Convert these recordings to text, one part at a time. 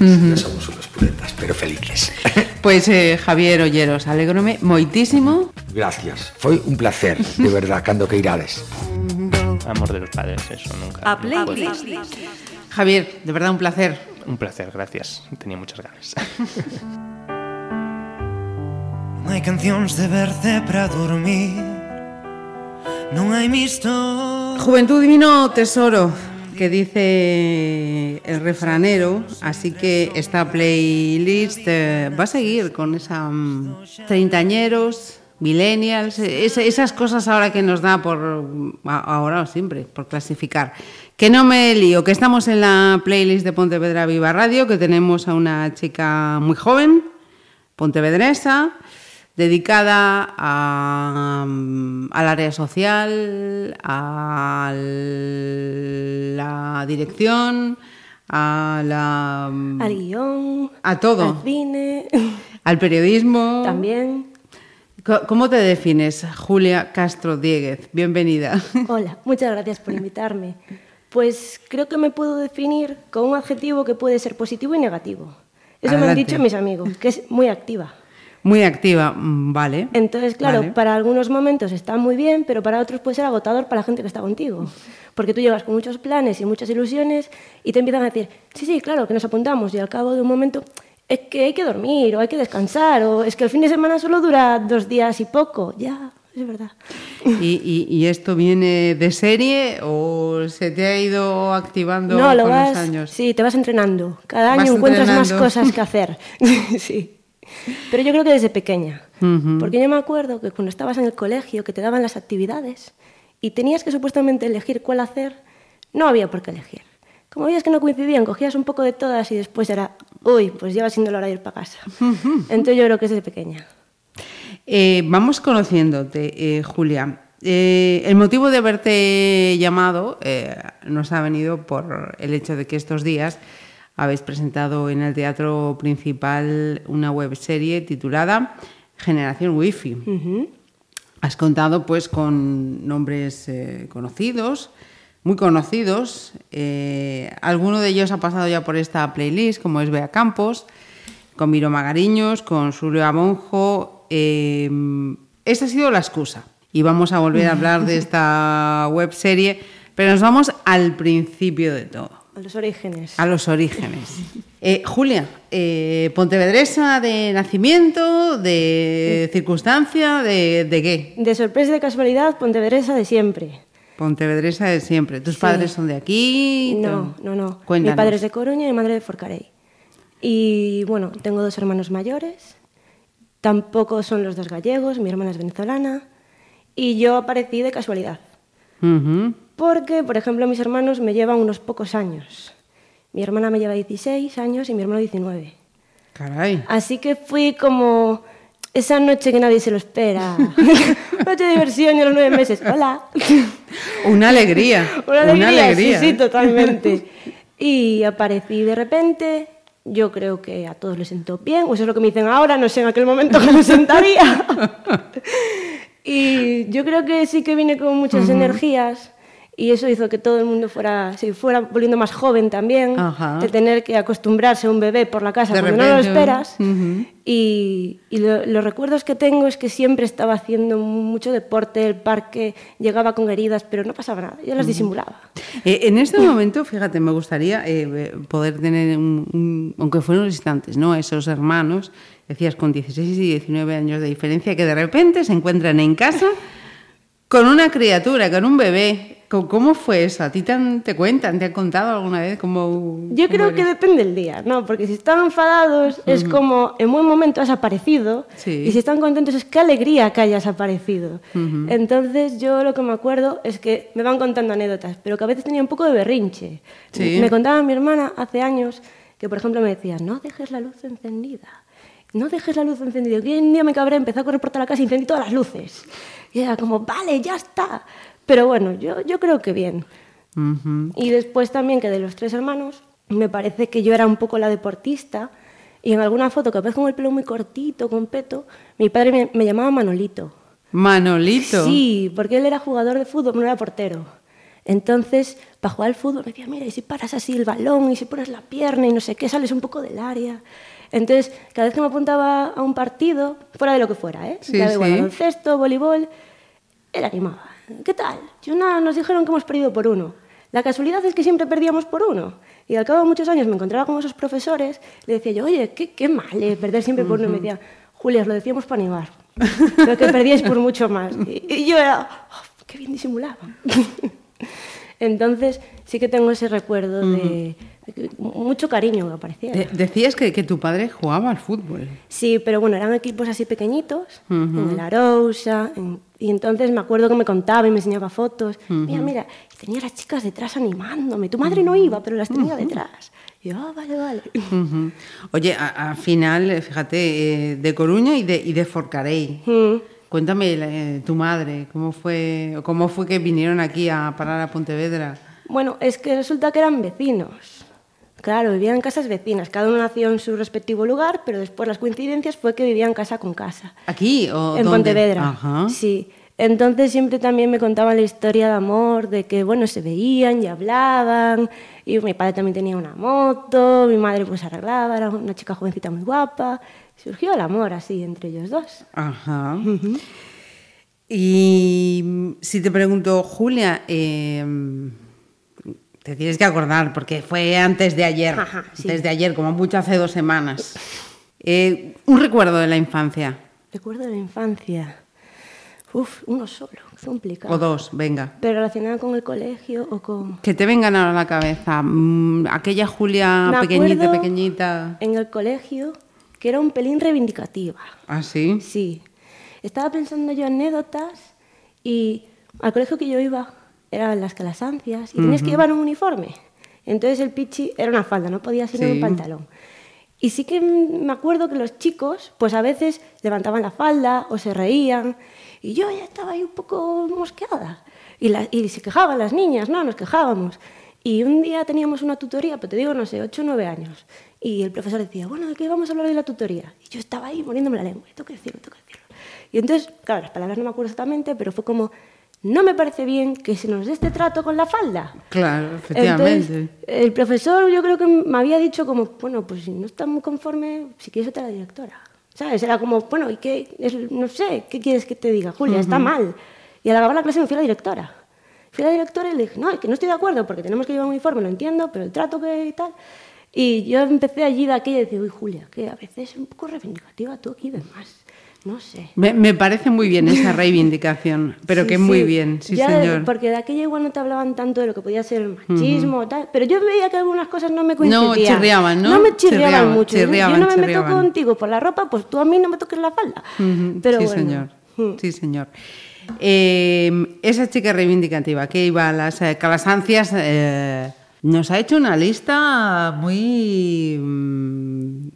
Non somos unos puretas, pero felices. Pois, eh, Javier Olleros, alegrome moitísimo. Gracias. Foi un placer, de verdad, cando que irades. Amor de los padres, eso nunca. A no playlist. Javier, de verdad un placer. Un placer, gracias. Tenía muchas ganas. Non hai cancións de berce para dormir Non hai misto Juventud divino tesoro, que dice el refranero, así que esta playlist eh, va a seguir con esa mm, treintañeros, millennials, es- esas cosas ahora que nos da por a- ahora o siempre por clasificar. Que no me lío, que estamos en la playlist de Pontevedra Viva Radio, que tenemos a una chica muy joven, pontevedresa, dedicada a, al área social, a la dirección, a la Al guion, a todo, al cine, al periodismo. también. ¿Cómo te defines, Julia Castro Dieguez? Bienvenida. Hola, muchas gracias por invitarme. Pues creo que me puedo definir con un adjetivo que puede ser positivo y negativo. Eso me han dicho mis amigos, que es muy activa. Muy activa, mm, vale. Entonces, claro, Vale. para algunos momentos está muy bien, pero para otros puede ser agotador para la gente que está contigo. Porque tú llegas con muchos planes y muchas ilusiones y te empiezan a decir, sí, sí, claro, que nos apuntamos. Y al cabo de un momento, es que hay que dormir o hay que descansar o es que el fin de semana solo dura dos días y poco. Ya, es verdad. ¿Y, y- y esto viene de serie o se te ha ido activando No, lo con vas, los años? sí, te vas entrenando. Cada año encuentras más entrenando. cosas que hacer. sí. Pero yo creo que desde pequeña. Porque yo me acuerdo que cuando estabas en el colegio, que te daban las actividades y tenías que supuestamente elegir cuál hacer, no había por qué elegir. Como veías que no coincidían, cogías un poco de todas y después era, uy, pues ya va siendo la hora de ir para casa. Entonces yo creo que es desde pequeña. Eh, vamos conociéndote, eh, Julia. Eh, el motivo de haberte llamado eh, nos ha venido por el hecho de que estos días habéis presentado en el teatro principal una webserie titulada Generación Wi-Fi. Has contado pues con nombres eh, conocidos, muy conocidos. eh, alguno de ellos ha pasado ya por esta playlist, como es Bea Campos, con Miro Magariños, con Julio Abonjo. eh, esta ha sido la excusa. Y vamos a volver a hablar de esta web serie, pero nos vamos al principio de todo. A los orígenes. A los orígenes. Eh, Julia, eh, pontevedresa de nacimiento, de circunstancia, de, de qué? De sorpresa y de casualidad, pontevedresa de siempre. Pontevedresa de siempre. ¿Tus Sí. padres son de aquí? No, no, no. Cuéntanos. Mi padre es de Coruña y mi madre de Forcarey. Y bueno, tengo dos hermanos mayores. Tampoco son los dos gallegos, mi hermana es venezolana. Y yo aparecí de casualidad. Porque, por ejemplo, mis hermanos me llevan unos pocos años. Mi hermana me lleva 16 años y mi hermano 19. Caray. Así que fui como esa noche que nadie se lo espera. noche de diversión y a los nueve meses. Hola. Una alegría. Una alegría, alegría, sí, sí, ¿eh? totalmente. Y aparecí de repente, yo creo que a todos les sentó bien, o eso es lo que me dicen ahora, no sé en aquel momento cómo sentaría. y yo creo que sí que vine con muchas energías y eso hizo que todo el mundo fuera, se fuera volviendo más joven también, Ajá. de tener que acostumbrarse a un bebé por la casa De cuando no lo repente, esperas. ujú. Y, y lo- los recuerdos que tengo es que siempre estaba haciendo mucho deporte, el parque, llegaba con heridas, pero no pasaba nada, yo las disimulaba. Eh, en este momento, fíjate, me gustaría eh, poder tener, un, un- aunque fueron unos instantes, ¿no? Esos hermanos, decías, con 16 y 19 años de diferencia, que de repente se encuentran en casa con una criatura, con un bebé. ¿Cómo- ¿Cómo fue eso? ¿A ti te, han- te cuentan, te han contado alguna vez cómo...? Yo creo que depende del día, ¿no? Porque si están enfadados es como en buen momento has aparecido Sí. y si están contentos es qué alegría que hayas aparecido. Entonces yo lo que me acuerdo es que me van contando anécdotas, pero que a veces tenía un poco de berrinche. Sí. Me contaba mi hermana hace años que, por ejemplo, me decía, no dejes la luz encendida. No dejes la luz encendida. Que un día me cabré, empecé a correr por toda la casa y encendí todas las luces. Y era como, vale, ya está. Pero bueno, yo, yo creo que bien. Ujú. Y después también que de los tres hermanos, me parece que yo era un poco la deportista. Y en alguna foto, que aparezco con el pelo muy cortito, con peto, mi padre me, me llamaba Manolito. Manolito. Sí, porque él era jugador de fútbol, no era portero. Entonces, para jugar al fútbol me decía, mira, y si paras así el balón y si pones la pierna y no sé qué, sales un poco del área. Entonces, cada vez que me apuntaba a un partido, fuera de lo que fuera, ¿eh? Sí, Ya sí. baloncesto, voleibol, él animaba. ¿Qué tal? Yo nada, nos dijeron que hemos perdido por uno. La casualidad es que siempre perdíamos por uno. Y al cabo de muchos años me encontraba con esos profesores, le decía yo, oye, qué, qué mal eh, perder siempre por uno. Y me decía, Julia, os lo decíamos para animar, pero que perdíais por mucho más. Y, y yo era, "Oh, qué bien disimulaba. Entonces sí que tengo ese recuerdo de, mucho cariño me apareciera. De- decías que, que tu padre jugaba al fútbol. Sí, pero bueno, eran equipos así pequeñitos, en el Arousa, en- y entonces me acuerdo que me contaba y me enseñaba fotos. Mira, mira, y tenía las chicas detrás animándome. Tu madre no iba, pero las tenía detrás. Y yo, ah, vale, vale. Ujú. Oye, a- al final, eh, fíjate, eh, de Coruña y de, y de Forcarey. Cuéntame eh, tu madre, ¿cómo fue, cómo fue que vinieron aquí a parar a Pontevedra? Bueno, es que resulta que eran vecinos. Claro, vivían en casas vecinas. Cada uno nació en su respectivo lugar, pero después las coincidencias fue que vivían casa con casa. ¿Aquí o en dónde? Pontevedra. Ajá. Sí. Entonces siempre también me contaban la historia de amor, de que bueno, se veían y hablaban, y mi padre también tenía una moto, mi madre pues arreglaba, era una chica jovencita muy guapa. Surgió el amor así entre ellos dos. Ajá. Y mm, si te pregunto, Julia, eh, te tienes que acordar, porque fue antes de ayer, Ajá, sí. antes de ayer, como mucho hace dos semanas. Eh, un recuerdo de la infancia, Recuerdo de la infancia. Uf, uno solo, complicado. o dos, venga. Pero relacionado con el colegio o con... Que te vengan ahora a la cabeza. mm, aquella Julia Me pequeñita, pequeñita. En el colegio, que era un pelín reivindicativa. ¿Ah, sí? Sí. Estaba pensando yo anécdotas y al colegio que yo iba eran las calasancias y tenías que llevar un uniforme. Entonces el pichi era una falda, no podía ser Sí. un pantalón. Y sí que me acuerdo que los chicos, pues a veces levantaban la falda o se reían y yo ya estaba ahí un poco mosqueada. Y, la- y se quejaban las niñas, ¿no? Nos quejábamos. Y un día teníamos una tutoría, pero te digo, no sé, 8 o 9 años. Y el profesor decía, bueno, ¿de qué vamos a hablar de la tutoría? Y yo estaba ahí poniéndome la lengua, tengo que decirlo, tengo que decirlo. Y entonces, claro, las palabras no me acuerdo exactamente, pero fue como, no me parece bien que se nos dé este trato con la falda. Claro, efectivamente. Entonces, el profesor yo creo que me había dicho como, bueno, pues si no está muy conforme, si quieres vete a la directora. ¿Sabes? Era como, bueno, ¿y qué? Es- no sé, ¿qué quieres que te diga? Julia, está mal. Y al acabar la clase me fui a la directora. Fui a la directora y le dije, no, es que no estoy de acuerdo porque tenemos que llevar un uniforme, lo entiendo, pero el trato que y tal. Y yo empecé allí de aquella y decía, uy, Julia, que a veces es un poco reivindicativa tú aquí de más. No sé. Me, me parece muy bien esa reivindicación, pero Sí, que sí. muy bien, sí, Ya señor. Porque de aquella igual no te hablaban tanto de lo que podía ser el machismo tal, pero yo veía que algunas cosas no me coincidían. chirriaban, ¿no? No me chirriaban, Chirriaban, mucho. chirriaban, yo no me chirriaban. meto contigo por la ropa, pues tú a mí no me toques la falda. Pero sí, bueno. señor. Mm. Sí, señor. Eh, esa chica reivindicativa que iba a las eh, calasancias eh, nos ha hecho una lista muy... mm, Un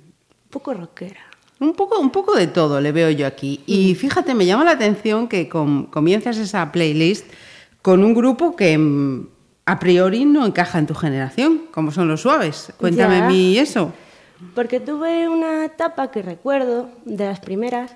poco rockera. Un poco, un poco de todo le veo yo aquí. Y fíjate, me llama la atención que com- comienzas esa playlist con un grupo que mm, a priori no encaja en tu generación, como son los suaves. Cuéntame Ya. a mí eso. Porque tuve una etapa que recuerdo, de las primeras,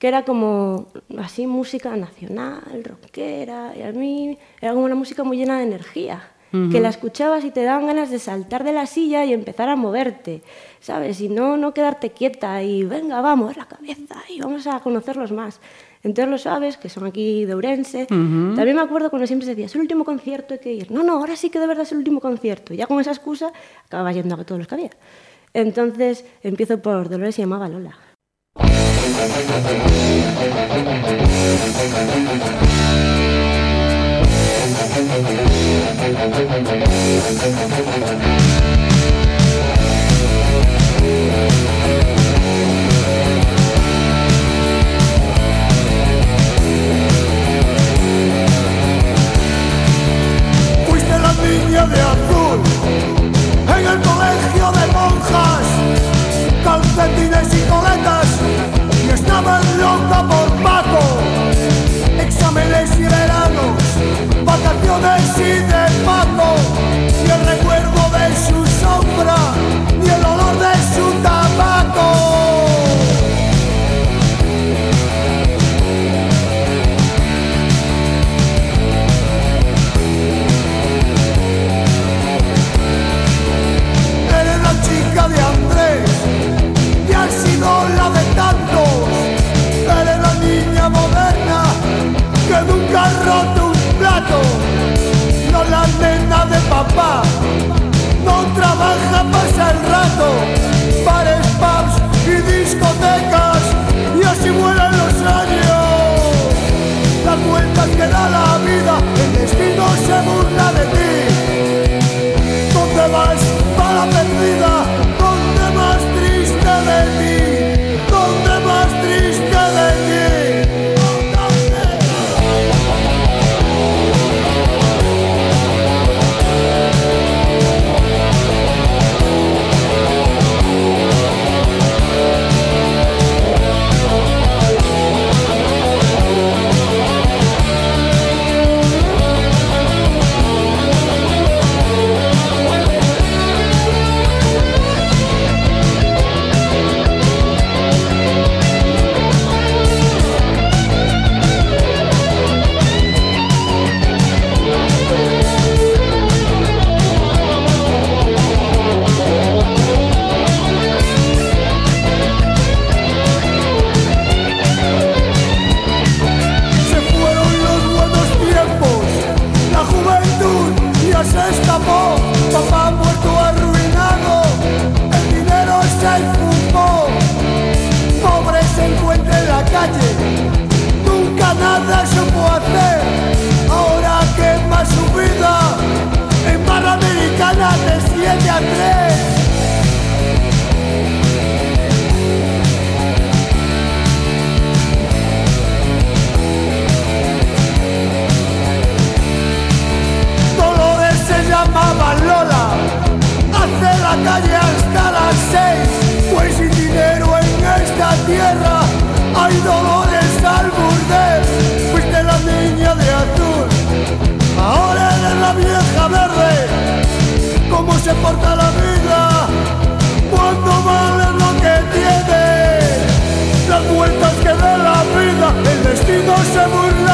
que era como así música nacional, rockera, y a mí era como una música muy llena de energía, que la escuchabas y te daban ganas de saltar de la silla y empezar a moverte, ¿sabes? Y no, no quedarte quieta y venga, vamos, la cabeza y vamos a conocerlos más. Entonces los sabes, que son aquí de Ourense, también me acuerdo cuando siempre se decía, es el último concierto, hay que ir. No, no, ahora sí que de verdad es el último concierto. Y ya con esa excusa acababa yendo a todos los que había. Entonces empiezo por Dolores y llamaba Lola. Se cómo se porta la vida, cuánto vale lo que tiene, las vueltas que da la vida, el destino se burla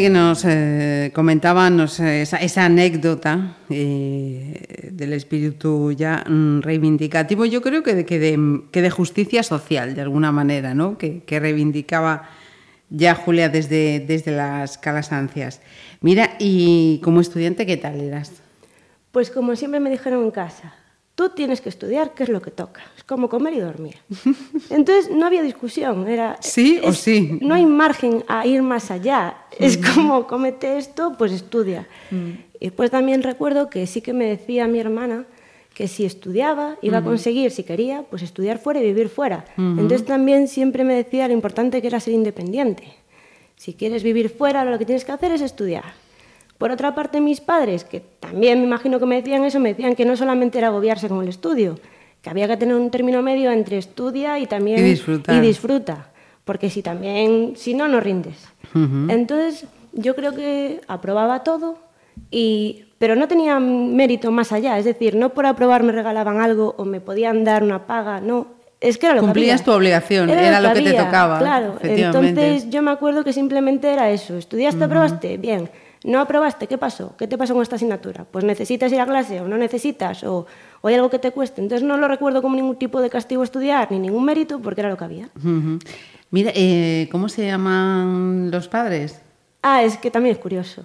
Que nos eh, comentaban esa, esa anécdota eh, del espíritu ya mm, reivindicativo, yo creo que de justicia social, de alguna manera, ¿no? que, que reivindicaba ya Julia desde, desde las calasancias. Mira, y como estudiante, ¿qué tal eras? Pues como siempre me dijeron en casa, tú tienes que estudiar, que es lo que toca. Es como comer y dormir. Entonces no había discusión. Era, ¿Sí o sí? No hay margen a ir más allá. Es como, cómete esto, pues estudia. Y después también recuerdo que sí que me decía mi hermana que si estudiaba iba a conseguir, si quería, pues estudiar fuera y vivir fuera. Entonces también siempre me decía lo importante que era ser independiente. Si quieres vivir fuera, lo que tienes que hacer es estudiar. Por otra parte, mis padres, que también me imagino que me decían eso, me decían que no solamente era agobiarse con el estudio, que había que tener un término medio entre estudia y también Y disfrutar. y disfruta, porque si también, si no, no rindes. Entonces, yo creo que aprobaba todo, y, pero no tenía mérito más allá, es decir, no por aprobar me regalaban algo o me podían dar una paga, no, es que era lo Cumplías que tu obligación, era lo que te tocaba, Claro, entonces yo me acuerdo que simplemente era eso. ¿Estudiaste, aprobaste? Bien. ¿No aprobaste? ¿Qué pasó? ¿Qué te pasó con esta asignatura? Pues necesitas ir a clase o no necesitas o, o hay algo que te cueste. Entonces no lo recuerdo como ningún tipo de castigo estudiar ni ningún mérito porque era lo que había. Mira, eh, ¿cómo se llaman los padres? Ah, es que también es curioso.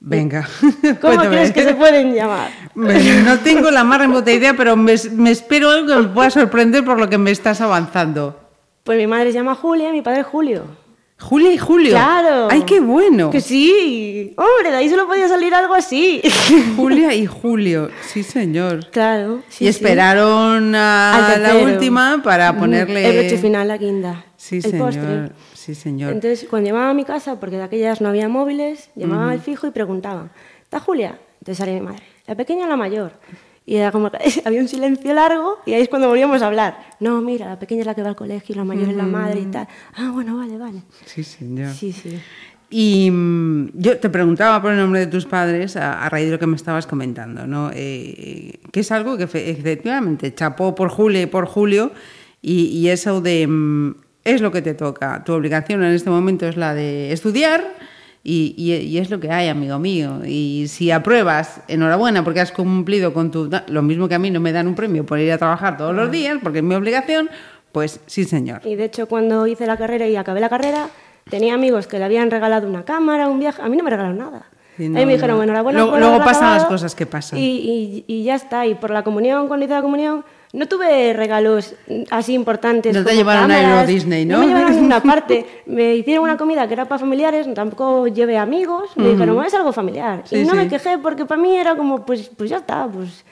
Venga. ¿Cómo cuéntame. crees que se pueden llamar? No tengo la más remota idea, pero me, me espero algo que me pueda sorprender por lo que me estás avanzando. Pues mi madre se llama Julia y mi padre Julio. Julia y Julio. Claro. ¡Ay, qué bueno! Que sí. Hombre, de ahí solo podía salir algo así. Julia y Julio, sí, señor. claro. sí, y sí. esperaron a la última para ponerle. El broche final, la guinda. Sí, el señor. postre. Sí, señor. Entonces, cuando llamaba a mi casa, porque de aquellas no había móviles, llamaba al fijo y preguntaba, ¿está Julia? Entonces salía mi madre, ¿la pequeña o la mayor? Y era como que había un silencio largo y ahí es cuando volvíamos a hablar. No, mira, la pequeña es la que va al colegio y la mayor es la madre y tal. Ah, bueno, vale, vale. Sí, señor. Sí, sí. Y mm, yo te preguntaba por el nombre de tus padres a, a raíz de lo que me estabas comentando, ¿no? Eh, que es algo que fe- efectivamente chapó por Julia y por Julio y, y eso de mm, es lo que te toca. Tu obligación en este momento es la de estudiar y, y- y es lo que hay, amigo mío. Y si apruebas, enhorabuena porque has cumplido con tu... Lo mismo que a mí no me dan un premio por ir a trabajar todos los días porque es mi obligación, pues sí, señor. Y de hecho, cuando hice la carrera y acabé la carrera, tenía amigos que le habían regalado una cámara, un viaje. A mí no me regalaron nada. Sí, no, me dijeron, enhorabuena. Luego- por luego pasan las cosas que pasan. Y, y- y ya está. Y por la comunión, cuando hice la comunión, no tuve regalos mm, así importantes. No te llevaron a cámaras, Euro Disney, ¿no? No me llevaron a ninguna parte. Me hicieron una comida que era para familiares, tampoco llevé amigos. Me dijeron, bueno, es algo familiar. Sí, y no sí. me quejé porque para mí era como, pues, pues ya está, pues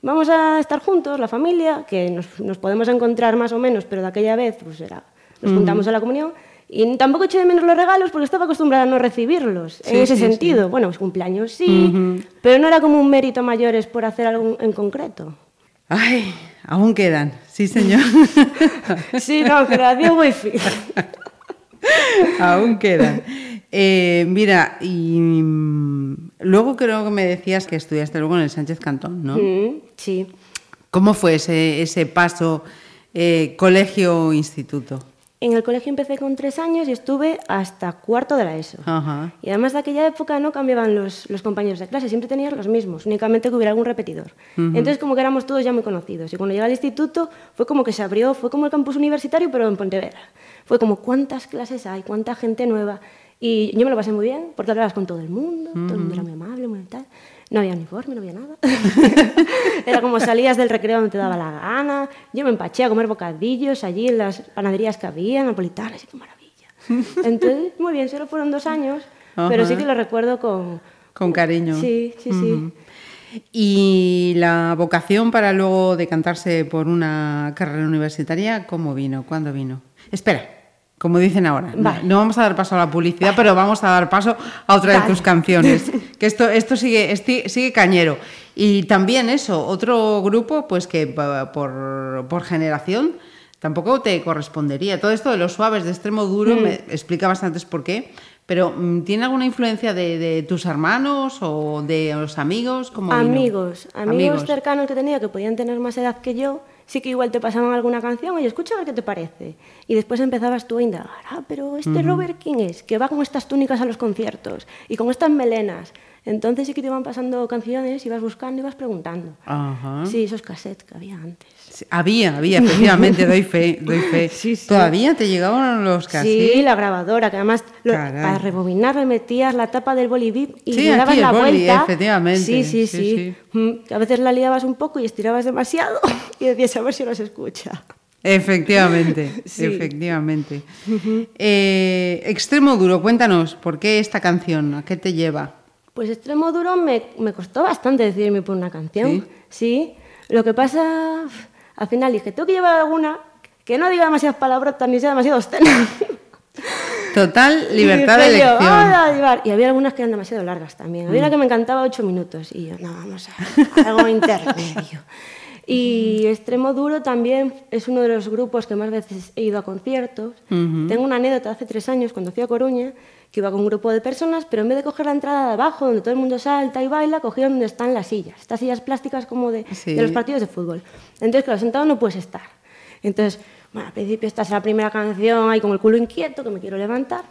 vamos a estar juntos, la familia, que nos, nos podemos encontrar más o menos, pero de aquella vez pues era, nos juntamos a la comunión. Y tampoco eché de menos los regalos porque estaba acostumbrada a no recibirlos, en Sí, ese sí, sentido. Bueno, pues cumpleaños sí, pero no era como un mérito mayores por hacer algo en concreto. Ay, aún quedan, sí, señor. Sí, no, generación wifi. aún quedan. Eh, mira, y mm, luego creo que me decías que estudiaste luego en el Sánchez Cantón, ¿no? Mm, sí. ¿Cómo fue ese, ese paso eh, colegio-instituto? En el colegio empecé con tres años y estuve hasta cuarto de la ESO. Ajá. Y además de aquella época no cambiaban los, los compañeros de clase, siempre tenías los mismos, únicamente que hubiera algún repetidor. Entonces como que éramos todos ya muy conocidos. Y cuando llegué al instituto fue como que se abrió, fue como el campus universitario pero en Pontevedra. Fue como cuántas clases hay, cuánta gente nueva. Y yo me lo pasé muy bien porque hablabas con todo el mundo, todo el mundo era muy amable, muy tal. No había uniforme, no había nada. Era como salías del recreo donde te daba la gana. Yo me empaché a comer bocadillos allí en las panaderías que había, napolitanas, y qué maravilla. Entonces, muy bien, solo fueron dos años, pero sí que lo recuerdo con... Con cariño. Sí, sí, sí. ¿Y la vocación para luego decantarse por una carrera universitaria, cómo vino? ¿Cuándo vino? Espera, como dicen ahora, no- Vale. no vamos a dar paso a la publicidad, pero vamos a dar paso a otra de Vale. tus canciones. Que esto, esto sigue, sigue cañero. Y también eso, otro grupo, pues que por, por generación tampoco te correspondería. Todo esto de los suaves, de extremo duro, Mm. me explica bastantes por qué. Pero, mm, ¿tiene alguna influencia de, de tus hermanos o de los amigos? ¿Cómo vino? Amigos, amigos, cercanos que tenía que podían tener más edad que yo, sí que igual te pasaban alguna canción, oye, escucha a ver qué te parece. Y después empezabas tú a indagar, ah, pero este Robert, ¿quién es? Que va con estas túnicas a los conciertos y con estas melenas. Entonces sí que te iban pasando canciones, ibas buscando, ibas preguntando. Ajá. Sí, esos cassettes que había antes. Había, había, efectivamente, doy fe, doy fe. Sí, sí. ¿Todavía te llegaban los cassettes? Sí, la grabadora, que además lo- para rebobinar le metías la tapa del bolivip y Sí, le dabas aquí el la boli, vuelta. efectivamente. Sí, sí, Sí. Mm, a veces la liabas un poco y estirabas demasiado y decías a ver si los escucha. Efectivamente, Sí. efectivamente. Eh, extremo duro, cuéntanos, ¿por qué esta canción? ¿A qué te lleva? Pues Extremo Duro me, me costó bastante decidirme por una canción. ¿Sí? Lo que pasa, al final dije, tengo que llevar alguna que no diga demasiadas palabrotas ni sea demasiado obscena. Total Y libertad de dije yo, elección. "Vamos a llevar". Y había algunas que eran demasiado largas también. Había una que me encantaba ocho minutos. Y yo, no, vamos a algo intermedio. Y Extremo Duro también es uno de los grupos que más veces he ido a conciertos. Tengo una anécdota hace tres años cuando fui a Coruña, que iba con un grupo de personas, pero en vez de coger la entrada de abajo, donde todo el mundo salta y baila, cogieron donde están las sillas. Estas sillas plásticas como de, Sí. de los partidos de fútbol. Entonces, claro, sentado no puedes estar. Entonces, bueno, al principio estás en la primera canción ahí con el culo inquieto, que me quiero levantar,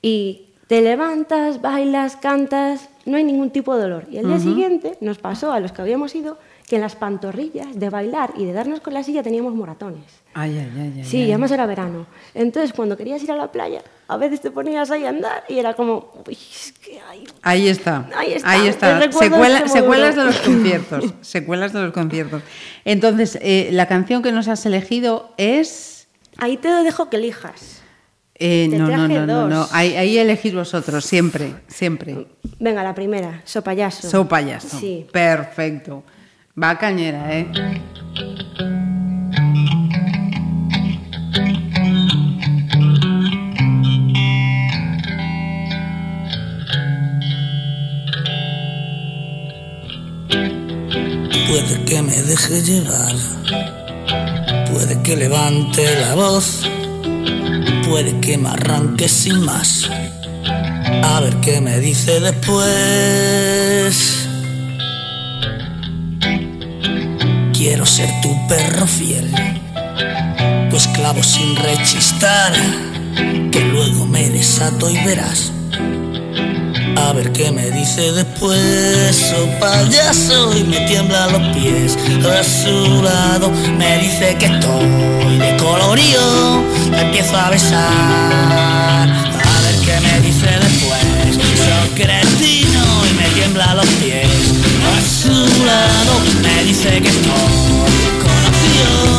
y te levantas, bailas, cantas, no hay ningún tipo de dolor. Y el día siguiente nos pasó a los que habíamos ido que en las pantorrillas de bailar y de darnos con la silla teníamos moratones. Ay, ay, ay, ay, Sí, además era verano. Entonces, cuando querías ir a la playa, a veces te ponías ahí a andar y era como, uy, es que hay... Ahí está. Ahí está, Ahí el está. recuerdo Secuela- de este secuelas de los conciertos. secuelas de los conciertos. Entonces, eh, la canción que nos has elegido es. Ahí te dejo que elijas. eh, Te no, no, no, no. Ahí, ahí elegís vosotros, siempre, siempre. Venga, la primera, So Payaso. So payaso. Sí. Perfecto. Va cañera, ¿eh? Puede que me deje llevar, puede que levante la voz, puede que me arranque sin más. A ver qué me dice después. Quiero ser tu perro fiel, tu esclavo sin rechistar, que luego me desato y verás. A ver qué me dice después, oh payaso, y me tiembla los pies. A su lado me dice que estoy de colorío, me empiezo a besar. A ver qué me dice después, soy cretino y me tiembla los pies. Dice que estoy conocido,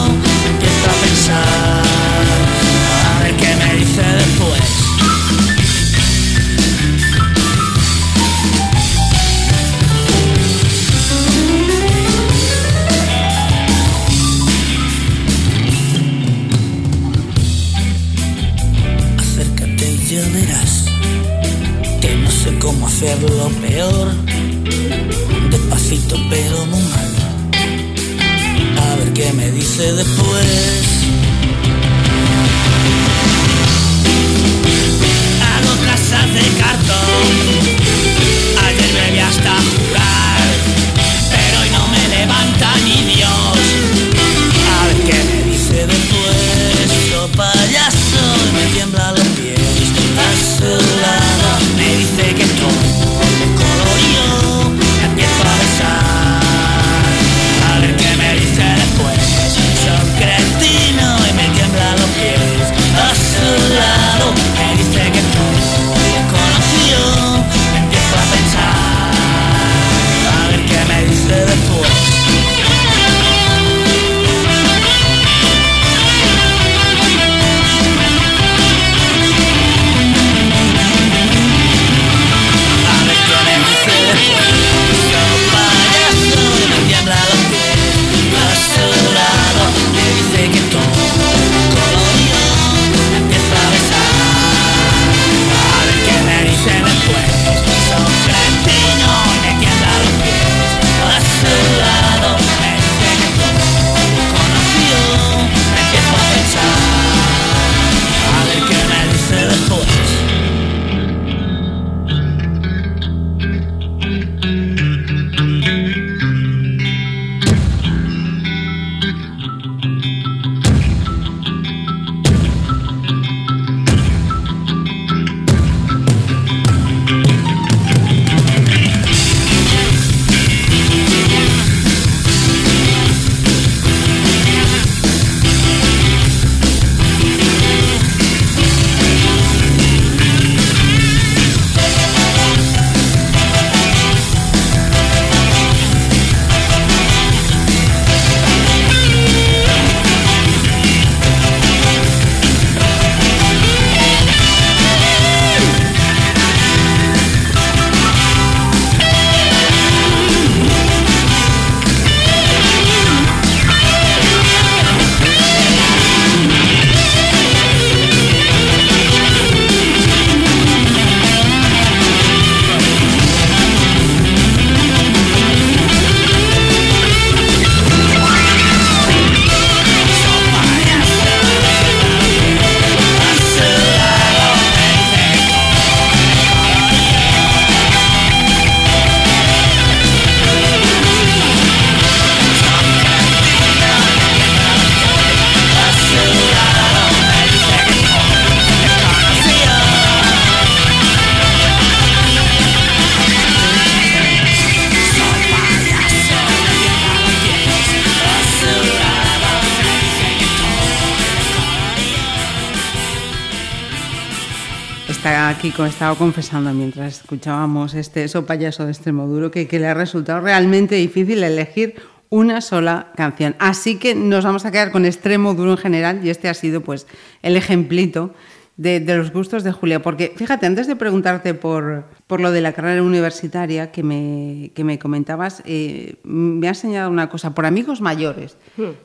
Kiko estaba confesando mientras escuchábamos este eso payaso de Extremoduro que, que le ha resultado realmente difícil elegir una sola canción. Así que nos vamos a quedar con Extremo Duro en general y este ha sido pues el ejemplito de, de los gustos de Julia. Porque fíjate, antes de preguntarte por, por lo de la carrera universitaria que me, que me comentabas, eh, me has señalado una cosa, por amigos mayores.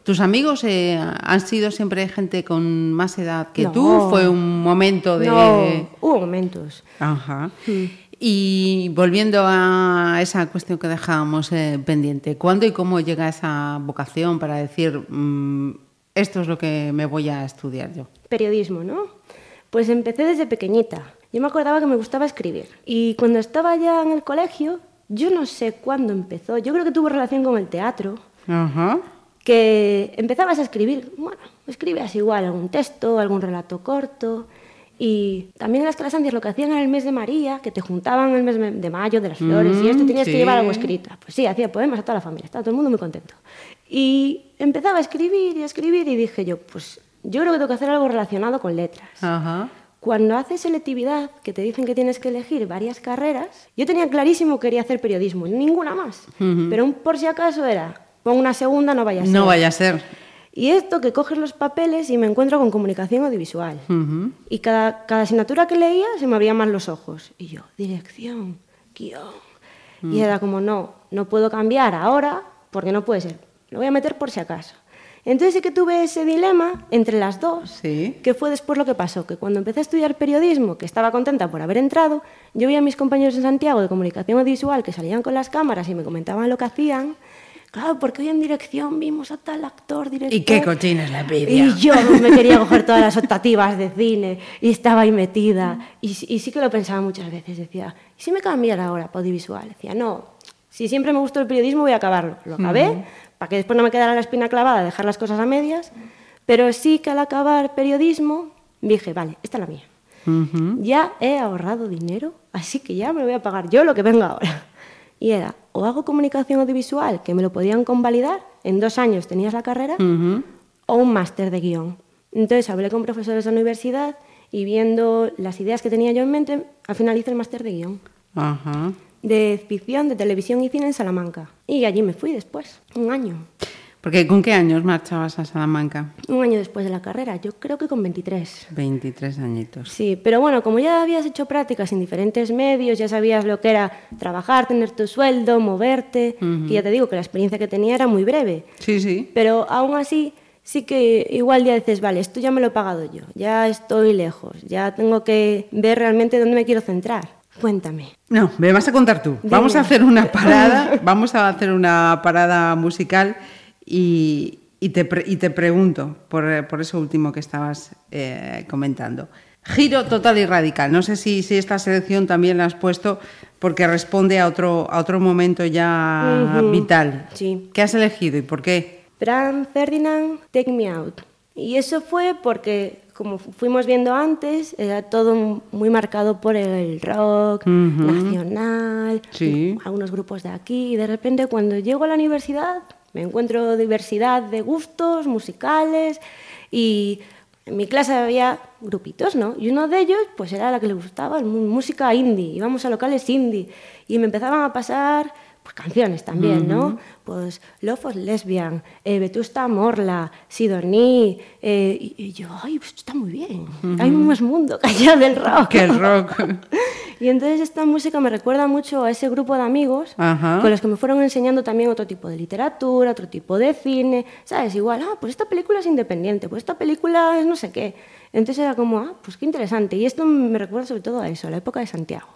¿Tus amigos eh, han sido siempre gente con más edad que No. tú? ¿Fue un momento de...? No, hubo momentos. Ajá. Y volviendo a esa cuestión que dejábamos eh, pendiente, ¿cuándo y cómo llega esa vocación para decir mm, esto es lo que me voy a estudiar yo? Periodismo, ¿no? Pues empecé desde pequeñita. Yo me acordaba que me gustaba escribir. Y cuando estaba ya en el colegio, yo no sé cuándo empezó, yo creo que tuvo relación con el teatro, Ajá. que empezabas a escribir, bueno, escribías igual algún texto, algún relato corto. Y también en las clases lo que hacían en el mes de María, que te juntaban el mes de mayo de las flores y esto, Mm, tenías sí. que llevar algo escrito. Pues sí, hacía poemas a toda la familia, estaba todo el mundo muy contento. Y empezaba a escribir y a escribir y dije yo, pues yo creo que tengo que hacer algo relacionado con letras. Ajá. Cuando haces selectividad, que te dicen que tienes que elegir varias carreras, yo tenía clarísimo que quería hacer periodismo, ninguna más. Pero un por si acaso era, pon una segunda, no vaya a ser. No vaya a ser. Y esto que coges los papeles y me encuentro con comunicación audiovisual. Ujú. Y cada, cada asignatura que leía se me abrían más los ojos. Y yo, dirección, guion. Y era como, no, no puedo cambiar ahora porque no puede ser. Lo voy a meter por si acaso. Entonces sí que tuve ese dilema entre las dos, Sí. que fue después lo que pasó, que cuando empecé a estudiar periodismo, que estaba contenta por haber entrado, yo veía a mis compañeros en Santiago de comunicación audiovisual que salían con las cámaras y me comentaban lo que hacían. Claro, porque hoy en dirección vimos a tal actor, director. ¿Y qué cochines le pidió? Y yo me quería coger todas las optativas de cine y estaba ahí metida. Y, sí- y sí que lo pensaba muchas veces. Decía, ¿y si me cambiara ahora para audiovisual? Decía, no, si siempre me gustó el periodismo voy a acabarlo. Lo acabé, para que después no me quedara la espina clavada de dejar las cosas a medias. Pero sí que al acabar periodismo dije, vale, esta es la mía. Ya he ahorrado dinero, así que ya me voy a pagar yo lo que venga ahora. Y era, o hago comunicación audiovisual, que me lo podían convalidar, en dos años tenías la carrera, o un máster de guion. Entonces hablé con profesores de la universidad y viendo las ideas que tenía yo en mente, al final hice el máster de guion, Ajá. De ficción, de televisión y cine en Salamanca. Y allí me fui después, un año. Porque ¿con qué años marchabas a Salamanca? Un año después de la carrera, yo creo que con 23. 23 añitos. Sí, pero bueno, como ya habías hecho prácticas en diferentes medios, ya sabías lo que era trabajar, tener tu sueldo, moverte, que ya te digo que la experiencia que tenía era muy breve. Sí, sí. Pero aún así, sí que igual ya dices, vale, esto ya me lo he pagado yo, ya estoy lejos, ya tengo que ver realmente dónde me quiero centrar. Cuéntame. No, me vas a contar tú. Dime. Vamos a hacer una parada, vamos a hacer una parada musical y, y te, pre- y te pregunto por, por eso último que estabas eh, comentando. Giro total y radical. No sé si, si esta selección también la has puesto porque responde a otro, a otro momento ya vital. Sí. ¿Qué has elegido y por qué? Franz Ferdinand, Take Me Out. Y eso fue porque, como fuimos viendo antes, era todo muy marcado por el rock Ujú. nacional, Sí. algunos grupos de aquí, y de repente cuando llego a la universidad me encuentro diversidad de gustos musicales y en mi clase había grupitos, ¿no? Y uno de ellos, pues era la que le gustaba, música indie, íbamos a locales indie y me empezaban a pasar pues canciones también, ¿no? Pues Love of Lesbian, eh, Vetusta Morla, Sidoní, eh, y, y yo, ay, pues está muy bien, hay más mundo que allá del rock. Que el rock. Y entonces esta música me recuerda mucho a ese grupo de amigos Ajá. con los que me fueron enseñando también otro tipo de literatura, otro tipo de cine, ¿sabes? Igual, ah, pues esta película es independiente, pues esta película es no sé qué. Entonces era como, ah, pues qué interesante. Y esto me recuerda sobre todo a eso, a la época de Santiago.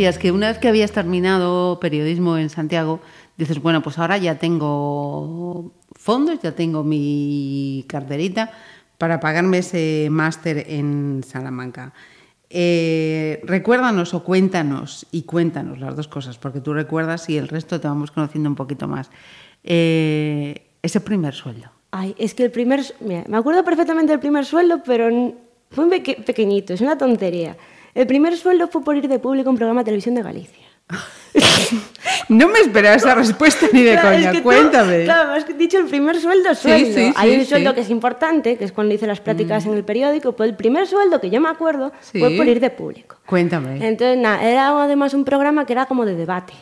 Decías que una vez que habías terminado periodismo en Santiago, dices, bueno, pues ahora ya tengo fondos, ya tengo mi carterita para pagarme ese máster en Salamanca. Eh, recuérdanos o cuéntanos, y cuéntanos las dos cosas, porque tú recuerdas y el resto te vamos conociendo un poquito más. Eh, ese primer sueldo. Ay, es que el primer... Mira, me acuerdo perfectamente del primer sueldo, pero fue un peque- pequeñito, es una tontería. El primer sueldo fue por ir de público a un programa de televisión de Galicia. No me esperaba esa respuesta ni de Claro, es coña. tú- Cuéntame. claro, has dicho el primer sueldo, sueldo. sí, Hay sí, un sueldo que es importante, que es cuando hice las prácticas en el periódico, pues el primer sueldo que yo me acuerdo fue por ir de público. Cuéntame. Entonces, nada, era además un programa que era como de debate,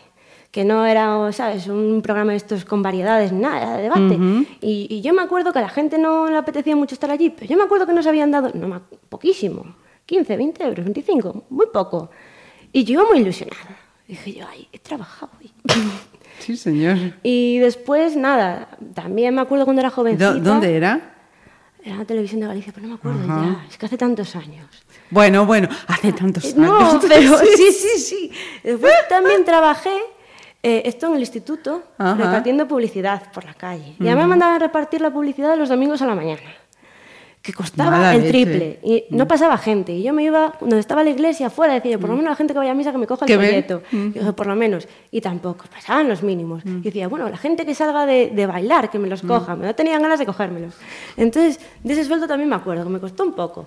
que no era, ¿sabes?, un programa de estos con variedades, nada, era de debate. y, y yo me acuerdo que a la gente no le apetecía mucho estar allí, pero yo me acuerdo que nos habían dado, no, poquísimo, 15, 20 euros, 25, muy poco. Y yo muy ilusionada. Dije yo, ay, he trabajado. hoy". Sí, señor. y después, nada, también me acuerdo cuando era jovencita. ¿Dó- ¿Dónde era? Era la televisión de Galicia, pero no me acuerdo Ajá. ya, es que hace tantos años. Bueno, bueno, hace tantos Eh, años. No, pero sí, sí, sí. Después también trabajé, eh, esto en el instituto, Ajá. repartiendo publicidad por la calle. Y además me mandaban a repartir la publicidad los domingos a la mañana, que costaba Mala el leche. triple. Y no pasaba gente. Y yo me iba, donde estaba la iglesia, afuera, decía yo, por lo menos la gente que vaya a misa que me coja el folleto. Dije, por lo menos. Y tampoco, pasaban los mínimos. Y decía, bueno, la gente que salga de, de bailar, que me los coja. Me no tenían ganas de cogérmelos. Entonces, de ese sueldo también me acuerdo, que me costó un poco.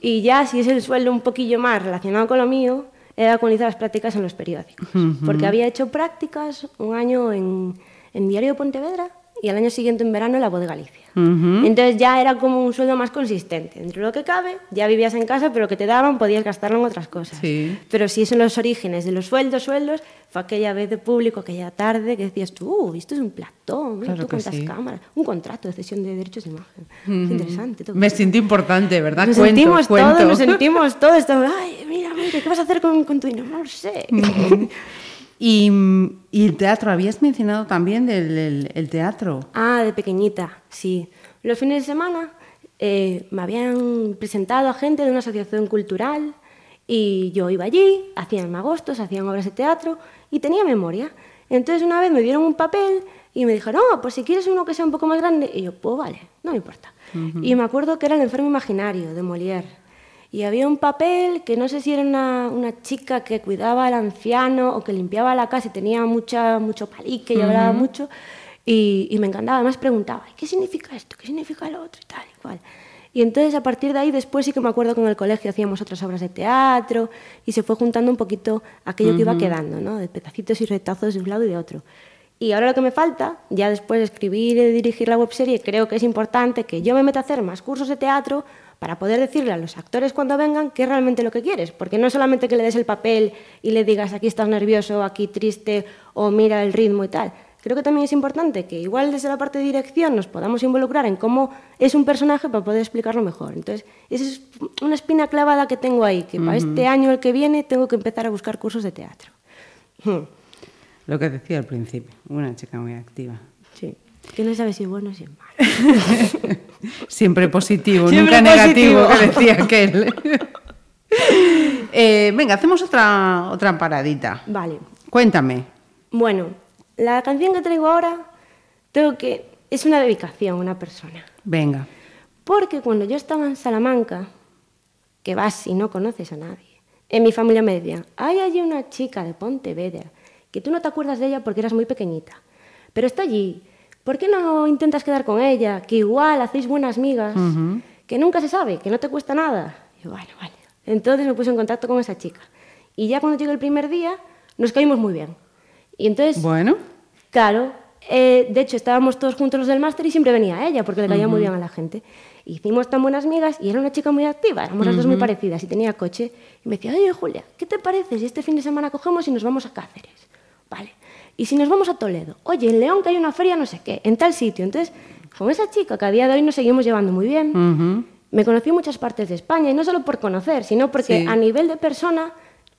Y ya, si es el sueldo un poquillo más relacionado con lo mío, era cuando hice las prácticas en los periódicos. Porque había hecho prácticas un año en, en Diario de Pontevedra y al año siguiente en verano en La Voz de Galicia. Entonces ya era como un sueldo más consistente. Dentro de lo que cabe, ya vivías en casa, pero lo que te daban podías gastarlo en otras cosas. Sí. Pero si son los orígenes de los sueldos, sueldos, fue aquella vez de público, aquella tarde, que decías tú, "Uh, esto es un platón, Claro tú cuántas sí. cámaras, un contrato de cesión de derechos de imagen. Qué interesante. todo. Me siento importante, ¿verdad? Nos cuento, sentimos cuento. todos, nos sentimos todos. estamos, Ay, mira, mira, ¿qué vas a hacer con, con tu dinero? No lo sé. Y, y el teatro, habías mencionado también del, el, el teatro. Ah, de pequeñita, sí. Los fines de semana eh, me habían presentado a gente de una asociación cultural y yo iba allí, hacían magostos, hacían obras de teatro y tenía memoria. Entonces una vez me dieron un papel y me dijeron, no, pues si quieres uno que sea un poco más grande. Y yo, pues vale, no me importa. Y me acuerdo que era El enfermo imaginario de Molière. Y había un papel que no sé si era una, una chica que cuidaba al anciano o que limpiaba la casa y tenía mucha, mucho palique y hablaba mucho. Y, y me encantaba. Además preguntaba, ¿qué significa esto? ¿Qué significa lo otro? Y tal y cual. Y entonces a partir de ahí después sí que me acuerdo que en el colegio hacíamos otras obras de teatro y se fue juntando un poquito aquello que iba quedando, ¿no? De pedacitos y retazos de un lado y de otro. Y ahora lo que me falta, ya después de escribir y dirigir la webserie, creo que es importante que yo me meta a hacer más cursos de teatro para poder decirle a los actores cuando vengan qué es realmente lo que quieres. Porque no es solamente que le des el papel y le digas aquí estás nervioso, aquí triste, o mira el ritmo y tal. Creo que también es importante que igual desde la parte de dirección nos podamos involucrar en cómo es un personaje para poder explicarlo mejor. Entonces, esa es una espina clavada que tengo ahí, que para este año el que viene tengo que empezar a buscar cursos de teatro. Hmm, Lo que decía al principio, una chica muy activa. Sí. Que no sabe si es bueno o si es malo. Siempre positivo, Siempre nunca negativo, que decía aquel. Eh, venga, hacemos otra, otra paradita. Vale. Cuéntame. Bueno, la canción que traigo ahora tengo que es una dedicación a una persona. Venga. Porque cuando yo estaba en Salamanca, que vas y no conoces a nadie, en mi familia me decían, hay allí una chica de Pontevedra, que tú no te acuerdas de ella porque eras muy pequeñita, pero está allí, ¿por qué no intentas quedar con ella? Que igual hacéis buenas migas, que nunca se sabe, que no te cuesta nada. Y yo, bueno, vale. Entonces me puse en contacto con esa chica. Y ya cuando llegó el primer día, nos caímos muy bien. Y entonces Bueno, Claro, eh, de hecho estábamos todos juntos los del máster y siempre venía ella porque le caía muy bien a la gente. Hicimos tan buenas migas y era una chica muy activa, éramos las dos muy parecidas y tenía coche. Y me decía, oye Julia, ¿qué te parece si este fin de semana cogemos y nos vamos a Cáceres? Vale y si nos vamos a Toledo, oye, en León que hay una feria no sé qué, en tal sitio. Entonces, con esa chica que a día de hoy nos seguimos llevando muy bien, me conocí muchas partes de España, y no solo por conocer, sino porque a nivel de persona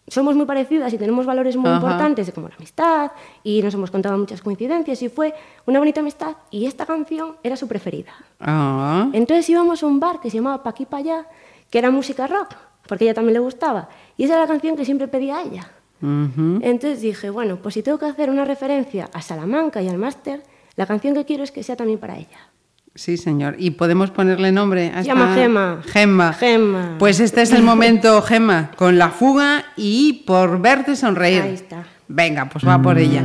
somos muy parecidas y tenemos valores muy importantes como la amistad y nos hemos contado muchas coincidencias y fue una bonita amistad y esta canción era su preferida. Ah. Entonces íbamos a un bar que se llamaba Pa' aquí, pa' allá, que era música rock, porque ella también le gustaba y esa era la canción que siempre pedía ella. Entonces dije, bueno, pues si tengo que hacer una referencia a Salamanca y al máster, la canción que quiero es que sea también para ella. Sí, señor. ¿Y podemos ponerle nombre? A Llama esta... Gema. Gemma. Gemma. Pues este es el momento, Gemma, con la fuga y por verte sonreír. Ahí está. Venga, pues va por ella.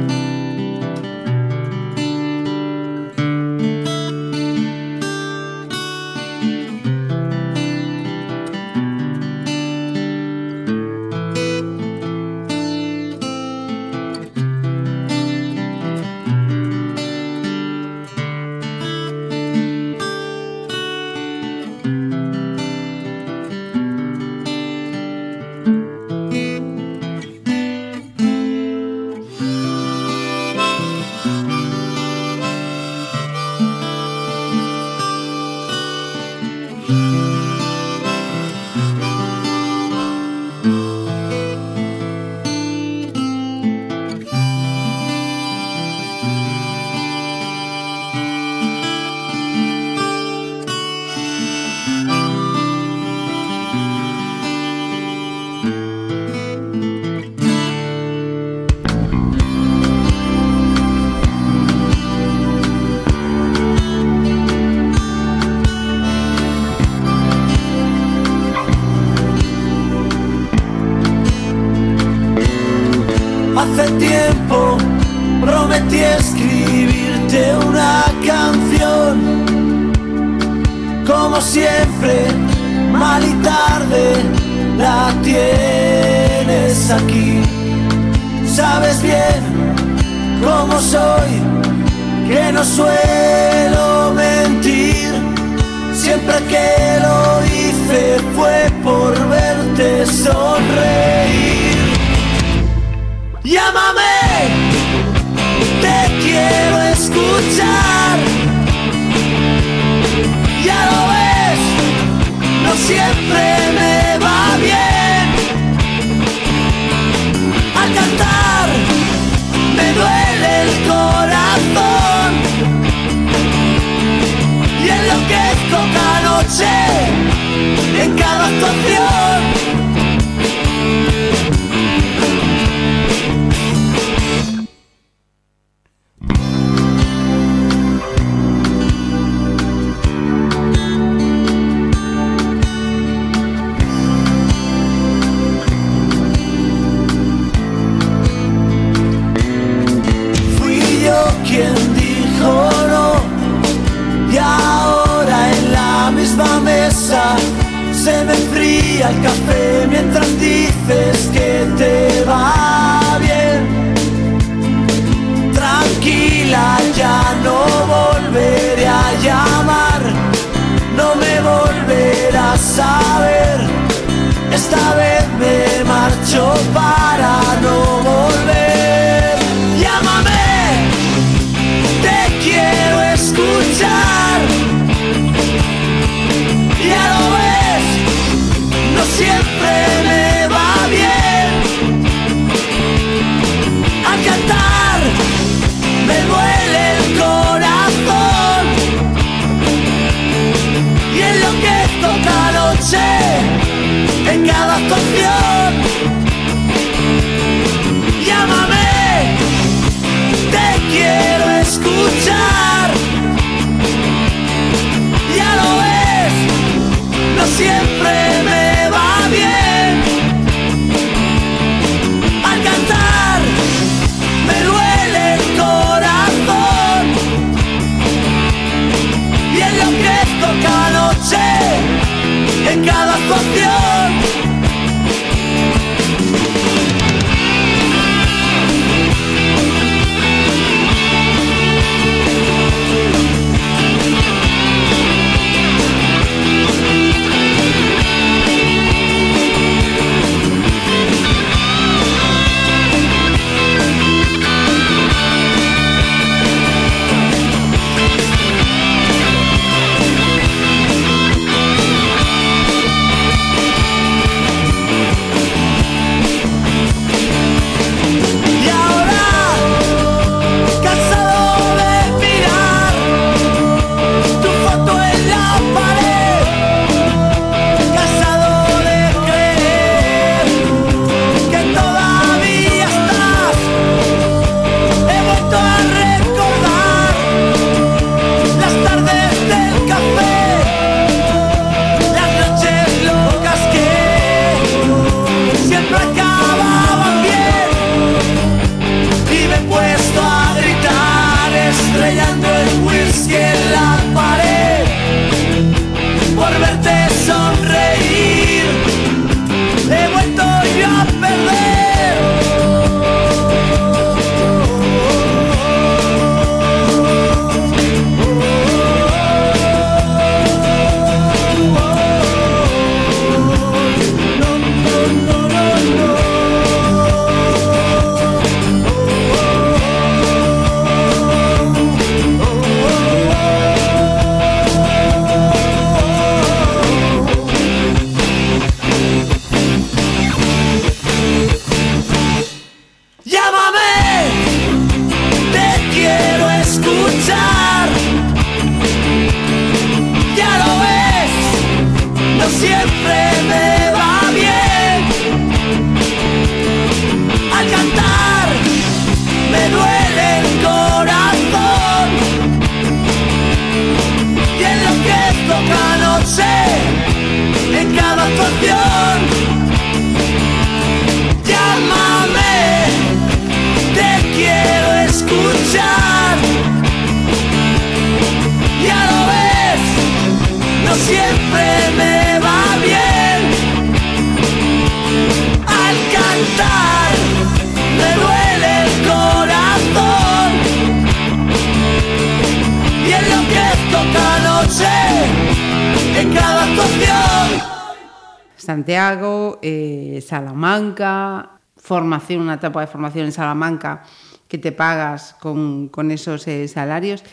Formación, una etapa de formación en Salamanca que te pagas con, con esos eh, salarios.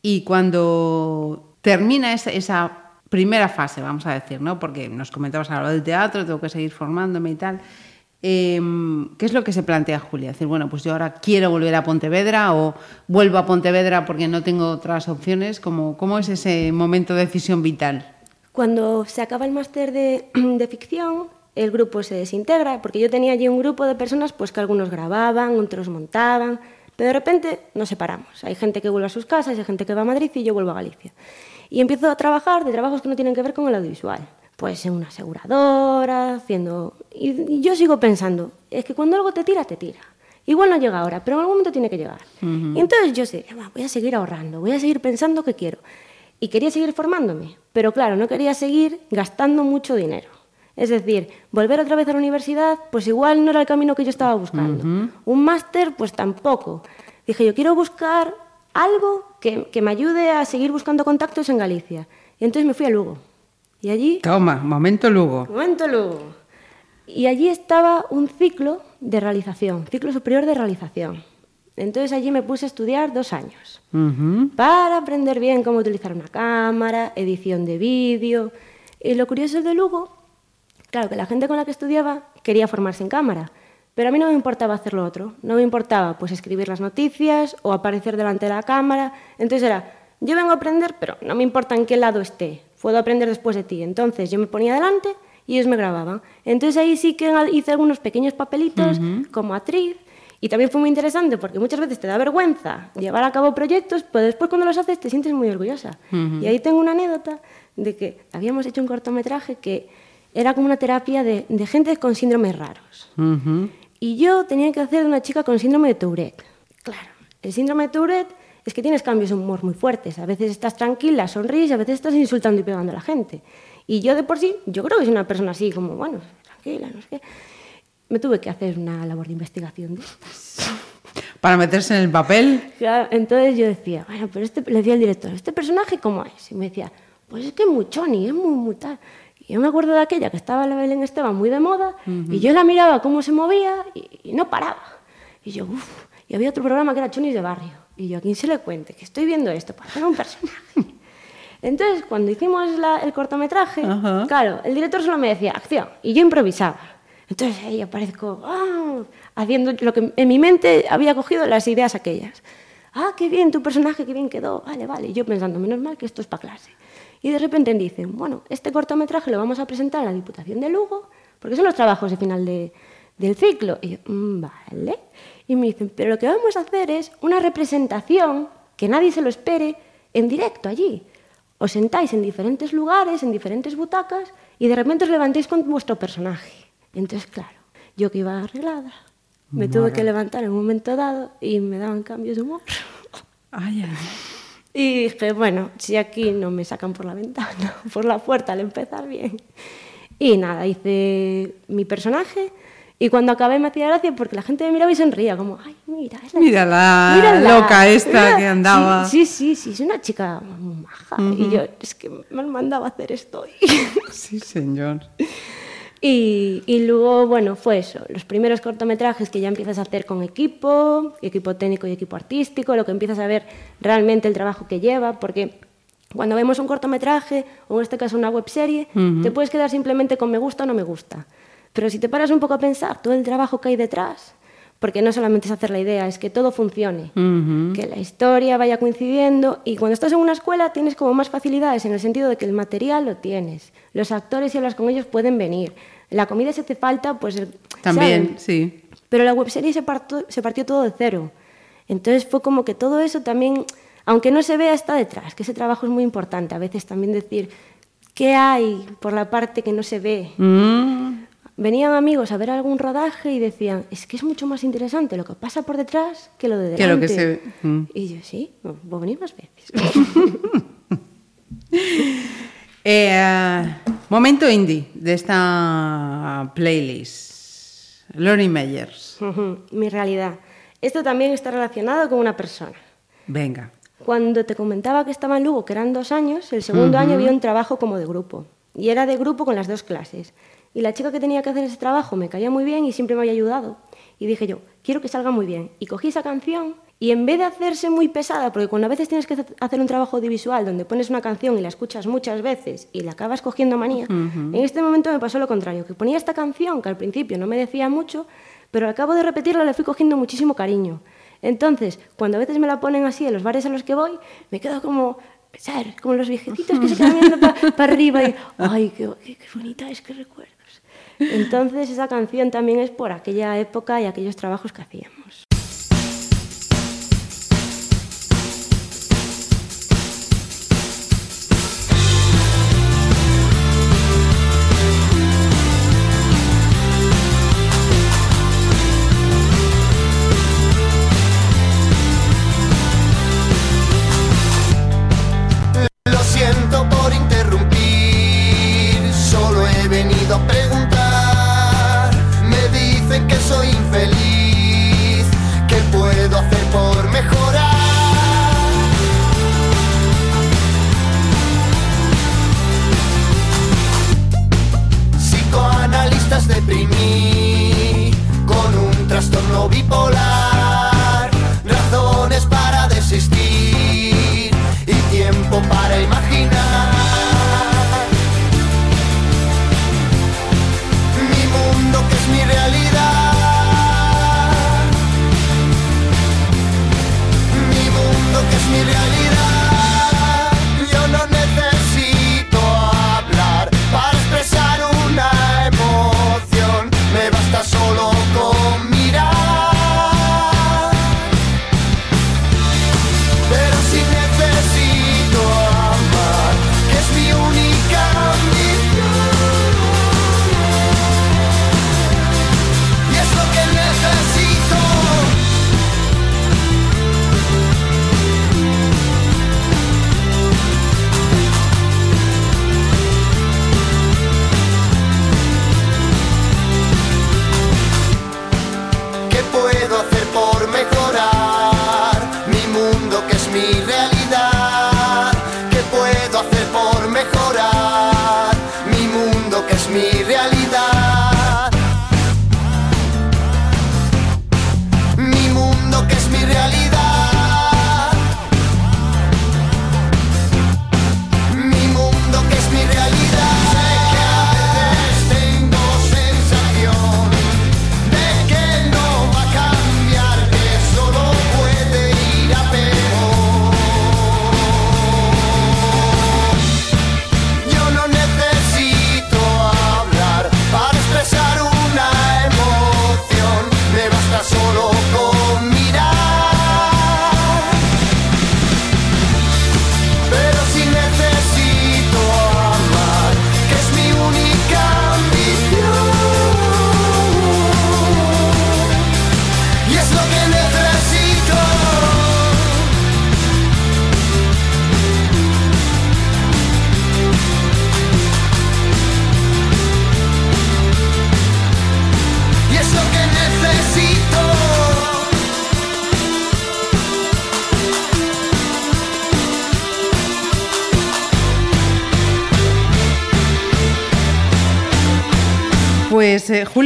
Y cuando termina esa, esa primera fase, vamos a decir, ¿no? porque nos comentabas ahora del teatro, tengo que seguir formándome y tal. eh, ¿Qué es lo que se plantea Julia? Decir, bueno, pues yo ahora quiero volver a Pontevedra o vuelvo a Pontevedra porque no tengo otras opciones. ¿Cómo, cómo es ese momento de decisión vital? Cuando se acaba el máster de, de ficción, el grupo se desintegra, porque yo tenía allí un grupo de personas pues que algunos grababan, otros montaban, pero de repente nos separamos. Hay gente que vuelve a sus casas, hay gente que va a Madrid y yo vuelvo a Galicia. Y empiezo a trabajar de trabajos que no tienen que ver con el audiovisual. Pues en una aseguradora, haciendo... Y, yo sigo pensando, es que cuando algo te tira, te tira. Igual no llega ahora, pero en algún momento tiene que llegar. Y entonces yo sé, "Va, voy a seguir ahorrando, voy a seguir pensando qué quiero. Y quería seguir formándome, pero claro, no quería seguir gastando mucho dinero. Es decir, volver otra vez a la universidad, pues igual no era el camino que yo estaba buscando. Un máster, pues tampoco. Dije, yo quiero buscar algo que, que me ayude a seguir buscando contactos en Galicia. Y entonces me fui a Lugo. Y allí Toma, momento Lugo. Momento Lugo. Y allí estaba un ciclo de realización, ciclo superior de realización. Entonces allí me puse a estudiar dos años para aprender bien cómo utilizar una cámara, edición de vídeo. Y lo curioso de Lugo, claro, que la gente con la que estudiaba quería formarse en cámara, pero a mí no me importaba hacer lo otro. No me importaba pues escribir las noticias o aparecer delante de la cámara. Entonces era, yo vengo a aprender, pero no me importa en qué lado esté. Puedo aprender después de ti. Entonces yo me ponía delante y ellos me grababan. Entonces ahí sí que hice algunos pequeños papelitos como actriz. Y también fue muy interesante porque muchas veces te da vergüenza llevar a cabo proyectos, pero después cuando los haces te sientes muy orgullosa. Y ahí tengo una anécdota de que habíamos hecho un cortometraje que era como una terapia de, de gente con síndromes raros. Ujú. Y yo tenía que hacer de una chica con síndrome de Tourette. Claro, el síndrome de Tourette es que tienes cambios de humor muy fuertes. A veces estás tranquila, sonríes, y a veces estás insultando y pegando a la gente. Y yo de por sí, yo creo que soy una persona así, como, bueno, tranquila, no sé qué. Me tuve que hacer una labor de investigación de estas. Para meterse en el papel. Claro, entonces yo decía, bueno, pero este, le decía al director, ¿este personaje cómo es? Y me decía, pues es que es muy choni, es muy, muy tal. Y yo me acuerdo de aquella que estaba la Belén Esteban muy de moda, y yo la miraba cómo se movía y, y no paraba. Y yo, uff, y había otro programa que era Chonis de Barrio. Y yo, ¿a quién se le cuente? Que estoy viendo esto para hacer un personaje. Entonces, cuando hicimos la- el cortometraje, Ajá. claro, el director solo me decía, acción, y yo improvisaba. Entonces ahí aparezco ah, haciendo lo que en mi mente había cogido las ideas aquellas. Ah, qué bien, tu personaje, qué bien quedó. Vale, vale. Y yo pensando, menos mal que esto es para clase. Y de repente dicen, bueno, este cortometraje lo vamos a presentar a la Diputación de Lugo, porque son los trabajos de final de- del ciclo. Y yo, "Mm, vale. Y me dicen, pero lo que vamos a hacer es una representación que nadie se lo espere en directo allí. Os sentáis en diferentes lugares, en diferentes butacas, y de repente os levantáis con vuestro personaje. Entonces, claro, yo que iba arreglada, me tuve que levantar en un momento dado y me daban cambios de humor. Ay, ay, ay. Y dije, bueno, si aquí no me sacan por la ventana, por la puerta al empezar bien. Y nada, hice mi personaje y cuando acabé me hacía gracia porque la gente me miraba y sonría, como, ay, mira, es la, Mira la mírala, loca esta mira". que andaba. Sí, sí, sí, es una chica muy maja. Y yo, es que me han mandado a hacer esto. Sí, señor. Y, y luego, bueno, fue eso, los primeros cortometrajes que ya empiezas a hacer con equipo, equipo técnico y equipo artístico, lo que empiezas a ver realmente el trabajo que lleva, porque cuando vemos un cortometraje, o en este caso una webserie, te puedes quedar simplemente con me gusta o no me gusta. Pero si te paras un poco a pensar todo el trabajo que hay detrás, porque no solamente es hacer la idea, es que todo funcione, que la historia vaya coincidiendo y cuando estás en una escuela tienes como más facilidades en el sentido de que el material lo tienes, los actores si hablas con ellos pueden venir, la comida si hace falta, pues el- También, ¿saben? sí. Pero la webserie se, partió- se partió todo de cero. Entonces fue como que todo eso también, aunque no se vea, está detrás, que ese trabajo es muy importante. A veces también decir qué hay por la parte que no se ve. Mm, Venían amigos a ver algún rodaje y decían, es que es mucho más interesante lo que pasa por detrás que lo de delante. Que lo que se ve. Mm. Y yo, sí, voy a venir más veces. Eh, momento indie de esta playlist. Lonnie Meyers. Mi realidad. Esto también está relacionado con una persona. Venga. Cuando te comentaba que estaba en Lugo, que eran dos años, el segundo año había un trabajo como de grupo. Y era de grupo con las dos clases. Y la chica que tenía que hacer ese trabajo me caía muy bien y siempre me había ayudado. Y dije yo, quiero que salga muy bien. Y cogí esa canción y en vez de hacerse muy pesada, porque cuando a veces tienes que hacer un trabajo audiovisual donde pones una canción y la escuchas muchas veces y la acabas cogiendo manía, en este momento me pasó lo contrario, que ponía esta canción que al principio no me decía mucho, pero al cabo de repetirla le fui cogiendo muchísimo cariño. Entonces, cuando a veces me la ponen así en los bares a los que voy, me quedo como, ¿sabes? Como los viejecitos que se quedan mirando para arriba y, ay, qué, qué- qué bonita es, qué recuerdos. Entonces, esa canción también es por aquella época y aquellos trabajos que hacíamos.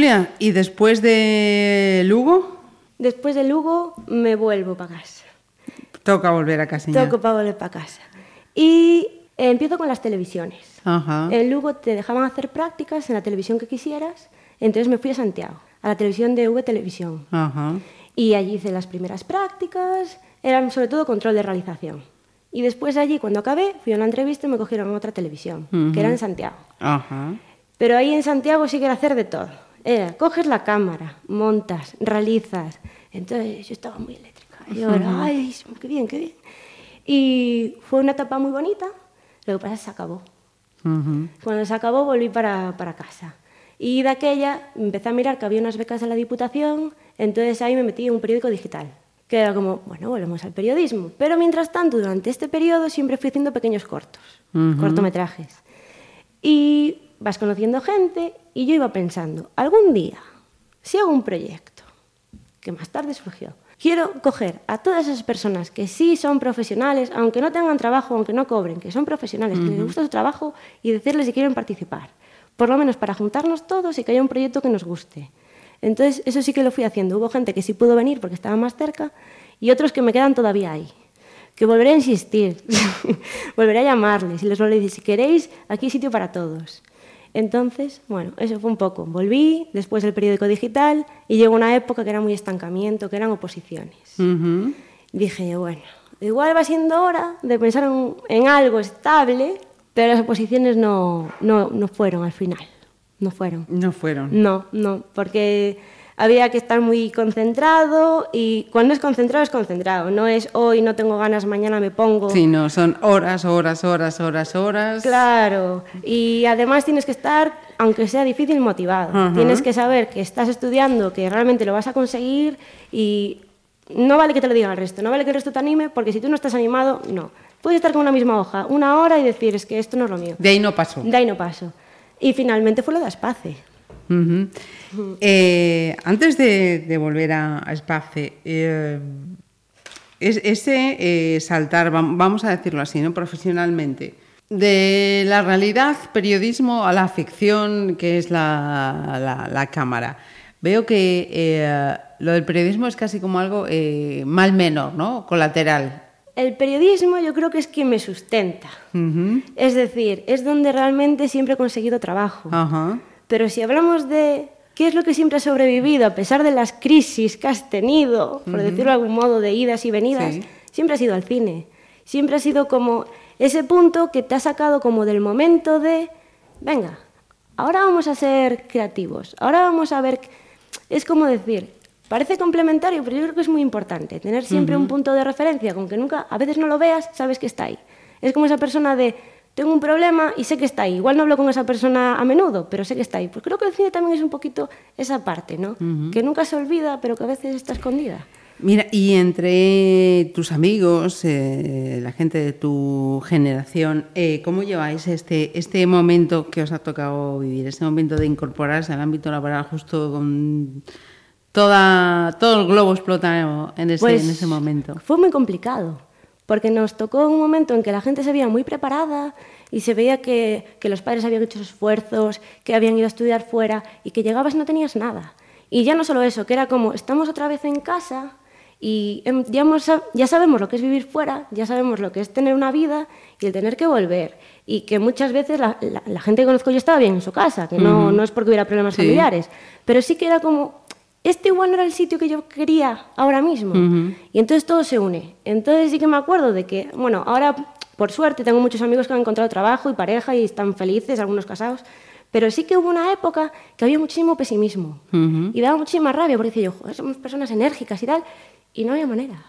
Julia, ¿y después de Lugo? Después de Lugo me vuelvo para casa. Toca volver a casa. Toco para volver para casa. Y eh, empiezo con las televisiones. Ajá. En Lugo te dejaban hacer prácticas en la televisión que quisieras, entonces me fui a Santiago. a la televisión de V Televisión. Ajá. Y allí hice las primeras prácticas, eran sobre todo control de realización. Y después allí, cuando acabé, fui a una entrevista y me cogieron en otra televisión, que era en Santiago. Ajá. Pero ahí en Santiago sí que era hacer de todo. Era, coges la cámara, montas, realizas. Entonces yo estaba muy eléctrica. Yo era, ay, qué bien, qué bien. Y fue una etapa muy bonita, lo que pasa es que se acabó. Cuando se acabó volví para, para casa. Y de aquella empecé a mirar que había unas becas en la Diputación, entonces ahí me metí en un periódico digital. Que era como, bueno, volvemos al periodismo. Pero mientras tanto, durante este periodo siempre fui haciendo pequeños cortos, cortometrajes. Y vas conociendo gente y yo iba pensando, algún día, si hago un proyecto, que más tarde surgió, quiero coger a todas esas personas que sí son profesionales, aunque no tengan trabajo, aunque no cobren, que son profesionales, que les gusta su trabajo y decirles si quieren participar. Por lo menos para juntarnos todos y que haya un proyecto que nos guste. Entonces, eso sí que lo fui haciendo. Hubo gente que sí pudo venir porque estaba más cerca y otros que me quedan todavía ahí. Que volveré a insistir, volveré a llamarles y les volveré a decir, si queréis, aquí hay sitio para todos. Entonces, bueno, eso fue un poco. Volví, después el periódico digital y llegó una época que era muy estancamiento, que eran oposiciones. Dije bueno, igual va siendo hora de pensar en, en algo estable, pero las oposiciones no, no, no fueron al final. No fueron. No fueron. No, no, porque había que estar muy concentrado y cuando es concentrado es concentrado. No es hoy no tengo ganas, mañana me pongo. Sí, no, son horas, horas, horas, horas, horas. Claro, y además tienes que estar, aunque sea difícil, motivado. Ajá. Tienes que saber que estás estudiando, que realmente lo vas a conseguir y no vale que te lo diga el resto, no vale que el resto te anime, porque si tú no estás animado, no. Puedes estar con una misma hoja una hora y decir, es que esto no es lo mío. De ahí no pasó. De ahí no paso. Y finalmente fue lo de Aspace. Eh, antes de, de volver a, a eh, es- ese eh, saltar, vam- vamos a decirlo así, ¿no? profesionalmente, de la realidad, periodismo, a la ficción, que es la, la- la cámara. Veo que lo del periodismo es casi como algo mal menor, ¿no? Colateral. El periodismo yo creo que es quien me sustenta. Es decir, es donde realmente siempre he conseguido trabajo. Ajá. Pero si hablamos de qué es lo que siempre ha sobrevivido a pesar de las crisis que has tenido, por decirlo de algún modo, de idas y venidas, Sí. siempre ha sido el cine. Siempre ha sido como ese punto que te ha sacado como del momento de, venga, ahora vamos a ser creativos, ahora vamos a ver... Es como decir, parece complementario, pero yo creo que es muy importante tener siempre un punto de referencia, con que nunca, a veces no lo veas, sabes que está ahí. Es como esa persona de, tengo un problema y sé que está ahí. Igual no hablo con esa persona a menudo, pero sé que está ahí. Pues creo que el cine también es un poquito esa parte, ¿no? Que nunca se olvida, pero que a veces está escondida. Mira, y entre tus amigos, eh, la gente de tu generación, eh, ¿cómo lleváis este, este momento que os ha tocado vivir, este momento de incorporarse al ámbito laboral justo con toda, todo el globo explotado en ese, Pues en ese momento? Fue muy complicado, porque nos tocó un momento en que la gente se veía muy preparada y se veía que, que los padres habían hecho esfuerzos, que habían ido a estudiar fuera y que llegabas y no tenías nada. Y ya no solo eso, que era como, estamos otra vez en casa y em, ya, hemos- ya sabemos lo que es vivir fuera, ya sabemos lo que es tener una vida y el tener que volver. Y que muchas veces la, la- la gente que conozco yo estaba bien en su casa, que no, no es porque hubiera problemas Sí. familiares, pero sí que era como, este igual no era el sitio que yo quería ahora mismo. Y entonces todo se une. Entonces sí que me acuerdo de que, bueno, ahora por suerte tengo muchos amigos que han encontrado trabajo y pareja y están felices, algunos casados, pero sí que hubo una época que había muchísimo pesimismo y daba muchísima rabia porque decía yo, "Joder, somos personas enérgicas y tal, y no había manera.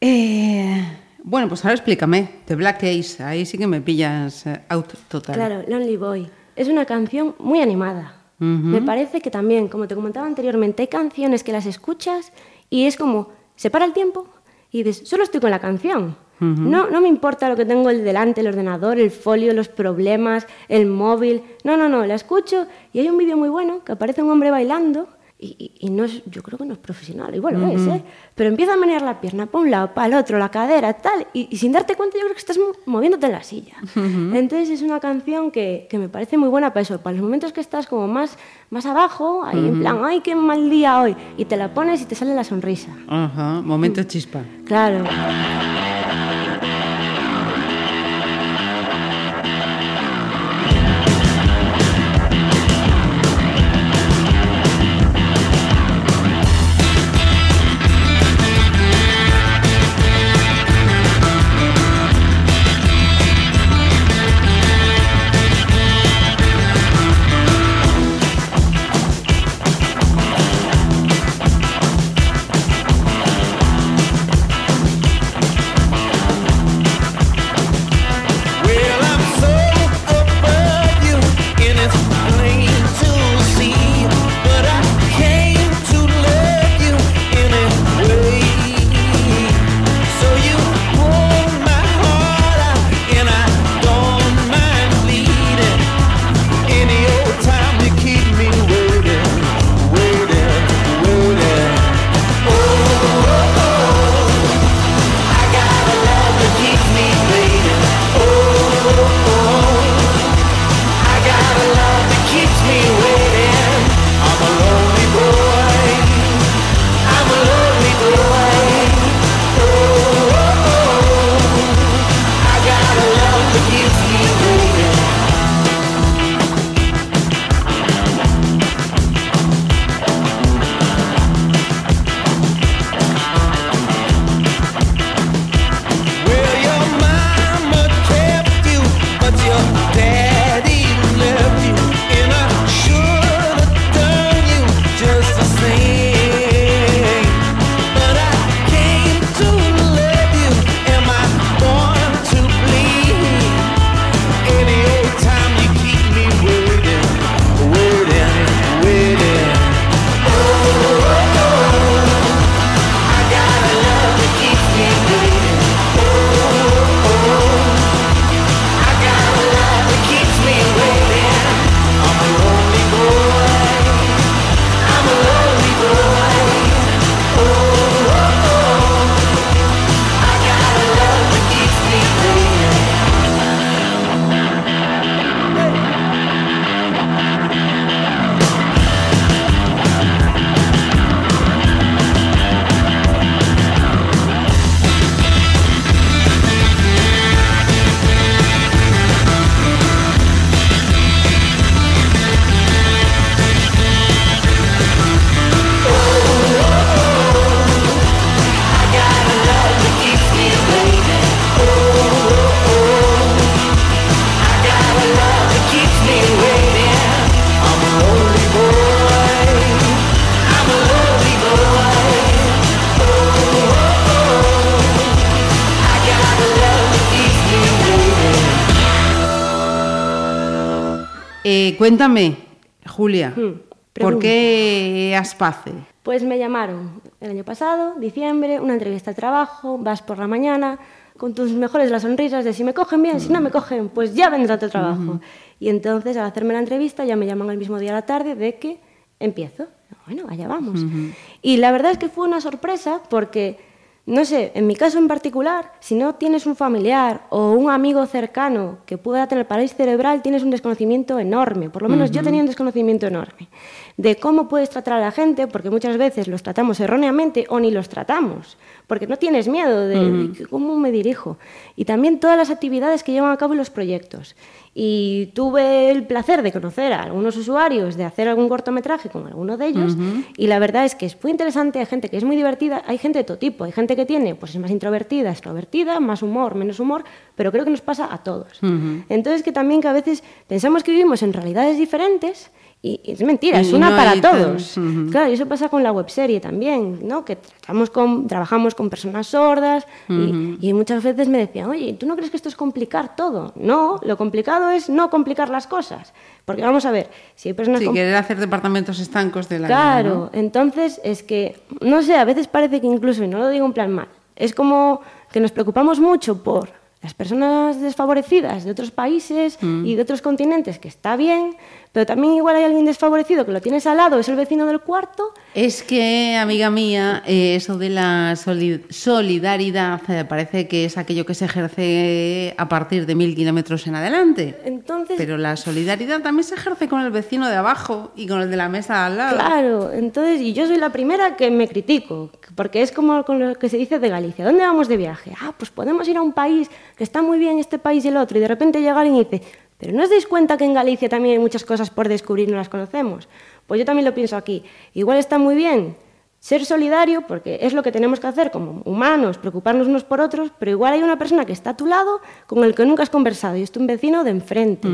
Eh, bueno, pues ahora explícame, The Black Ace, ahí sí que me pillas eh, out total. Claro, Lonely Boy. Es una canción muy animada. Me parece que también, como te comentaba anteriormente, hay canciones que las escuchas y es como, se para el tiempo y dices, solo estoy con la canción. no, no me importa lo que tengo el delante, el ordenador, el folio, los problemas, el móvil. No, no, no, la escucho y hay un vídeo muy bueno que aparece un hombre bailando y, y- y no es, yo creo que no es profesional, igual lo es, ¿eh? Pero empieza a menear la pierna para un lado, para el otro, la cadera, tal, y, y sin darte cuenta yo creo que estás mo- moviéndote en la silla. Entonces es una canción que, que me parece muy buena para eso, para los momentos que estás como más, más abajo, ahí en plan, ay, qué mal día hoy, y te la pones y te sale la sonrisa. Ajá, momento chispa. Claro. Cuéntame, Julia, Hmm, ¿por qué Aspace? Pues me llamaron el año pasado, diciembre, una entrevista de trabajo, vas por la mañana con tus mejores las sonrisas de si me cogen bien, si no me cogen, pues ya vendrá otro trabajo. Y entonces al hacerme la entrevista ya me llaman el mismo día a la tarde de que empiezo. Bueno, allá vamos. Y la verdad es que fue una sorpresa porque, no sé, en mi caso en particular, si no tienes un familiar o un amigo cercano que pueda tener parálisis cerebral, tienes un desconocimiento enorme. Por lo menos yo tenía un desconocimiento enorme de cómo puedes tratar a la gente, porque muchas veces los tratamos erróneamente o ni los tratamos, porque no tienes miedo de, de cómo me dirijo. Y también todas las actividades que llevan a cabo los proyectos. Y tuve el placer de conocer a algunos usuarios, de hacer algún cortometraje con alguno de ellos, y la verdad es que es muy interesante, hay gente que es muy divertida, hay gente de todo tipo, hay gente que tiene, pues es más introvertida, extrovertida, más humor, menos humor, pero creo que nos pasa a todos. Entonces que también que a veces pensamos que vivimos en realidades diferentes, y y es mentira, es Y una no para hay tan- todos. Claro, y eso pasa con la webserie también, ¿no? Que tratamos con, trabajamos con personas sordas y, y muchas veces me decían, oye, ¿tú no crees que esto es complicar todo? No, lo complicado es no complicar las cosas. Porque vamos a ver, si hay personas Sí, con- querer hacer departamentos estancos de la Claro, vida, ¿no? entonces es que, no sé, a veces parece que incluso, y no lo digo en plan mal, es como que nos preocupamos mucho por las personas desfavorecidas de otros países Mm. y de otros continentes, que está bien, pero también igual hay alguien desfavorecido que lo tienes al lado, es el vecino del cuarto, Es que, amiga mía, eh, eso de la soli- solidaridad eh, parece que es aquello que se ejerce a partir de mil kilómetros en adelante. entonces... Pero la solidaridad también se ejerce con el vecino de abajo y con el de la mesa al lado. Claro, entonces, y yo soy la primera que me critico, porque es como con lo que se dice de Galicia. ¿Dónde vamos de viaje? Ah, pues podemos ir a un país que está muy bien este país y el otro, y de repente llega alguien y dice, pero ¿no os dais cuenta que en Galicia también hay muchas cosas por descubrir y no las conocemos? Pues yo también lo pienso aquí. Igual está muy bien ser solidario, porque es lo que tenemos que hacer como humanos, preocuparnos unos por otros, pero igual hay una persona que está a tu lado con el que nunca has conversado y es tu vecino de enfrente.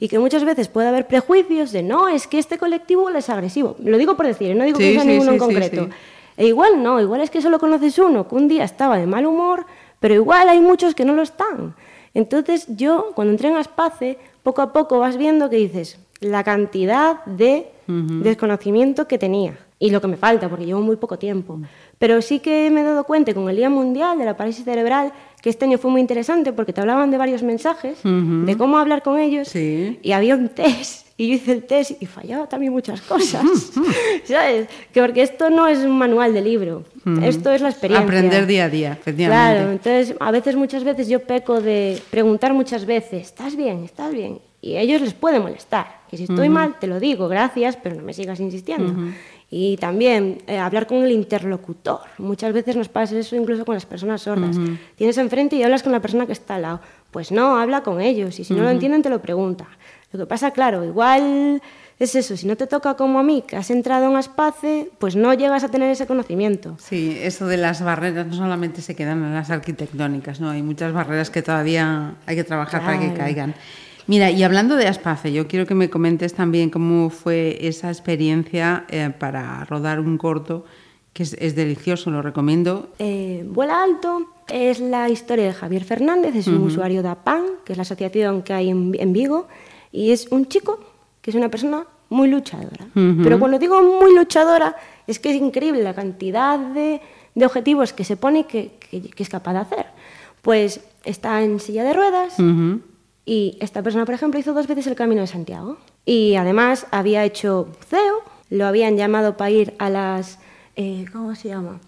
Y que muchas veces puede haber prejuicios de no, es que este colectivo es agresivo. Lo digo por decir, no digo Sí, que sea sí, ninguno sí, en concreto. E igual no, igual es que solo conoces uno que un día estaba de mal humor, pero igual hay muchos que no lo están. Entonces yo, cuando entré en Aspace, poco a poco vas viendo que dices la cantidad de desconocimiento que tenía y lo que me falta, porque llevo muy poco tiempo. Pero sí que me he dado cuenta con el Día Mundial de la Parálisis Cerebral, que este año fue muy interesante porque te hablaban de varios mensajes, de cómo hablar con ellos, Sí. y había un test, y yo hice el test y fallaba también muchas cosas, ¿sabes? Que porque esto no es un manual de libro, esto es la experiencia. Aprender día a día, efectivamente. Claro, entonces a veces, muchas veces yo peco de preguntar muchas veces, ¿estás bien? ¿Estás bien? Y a ellos les puede molestar, que si estoy mal te lo digo, gracias, pero no me sigas insistiendo. Y también eh, hablar con el interlocutor. Muchas veces nos pasa eso incluso con las personas sordas. Tienes enfrente y hablas con la persona que está al lado. Pues no, habla con ellos y si no lo entienden te lo pregunta. Lo que pasa, claro, igual es eso, si no te toca como a mí, que has entrado en Aspace, pues no llegas a tener ese conocimiento. Sí, eso de las barreras no solamente se quedan en las arquitectónicas, ¿no? Hay muchas barreras que todavía hay que trabajar para que Claro. caigan. Mira, y hablando de Aspace, yo quiero que me comentes también cómo fue esa experiencia eh, para rodar un corto, que es, es delicioso, lo recomiendo. Eh, Vuela Alto es la historia de Javier Fernández, es un usuario de APAN, que es la asociación que hay en, en Vigo, y es un chico que es una persona muy luchadora. Pero cuando digo muy luchadora, es que es increíble la cantidad de, de objetivos que se pone y que, que- que es capaz de hacer. Pues está en silla de ruedas, y esta persona, por ejemplo, hizo dos veces el Camino de Santiago. Y además había hecho buceo, lo habían llamado para ir a las... eh, ¿Cómo se llama?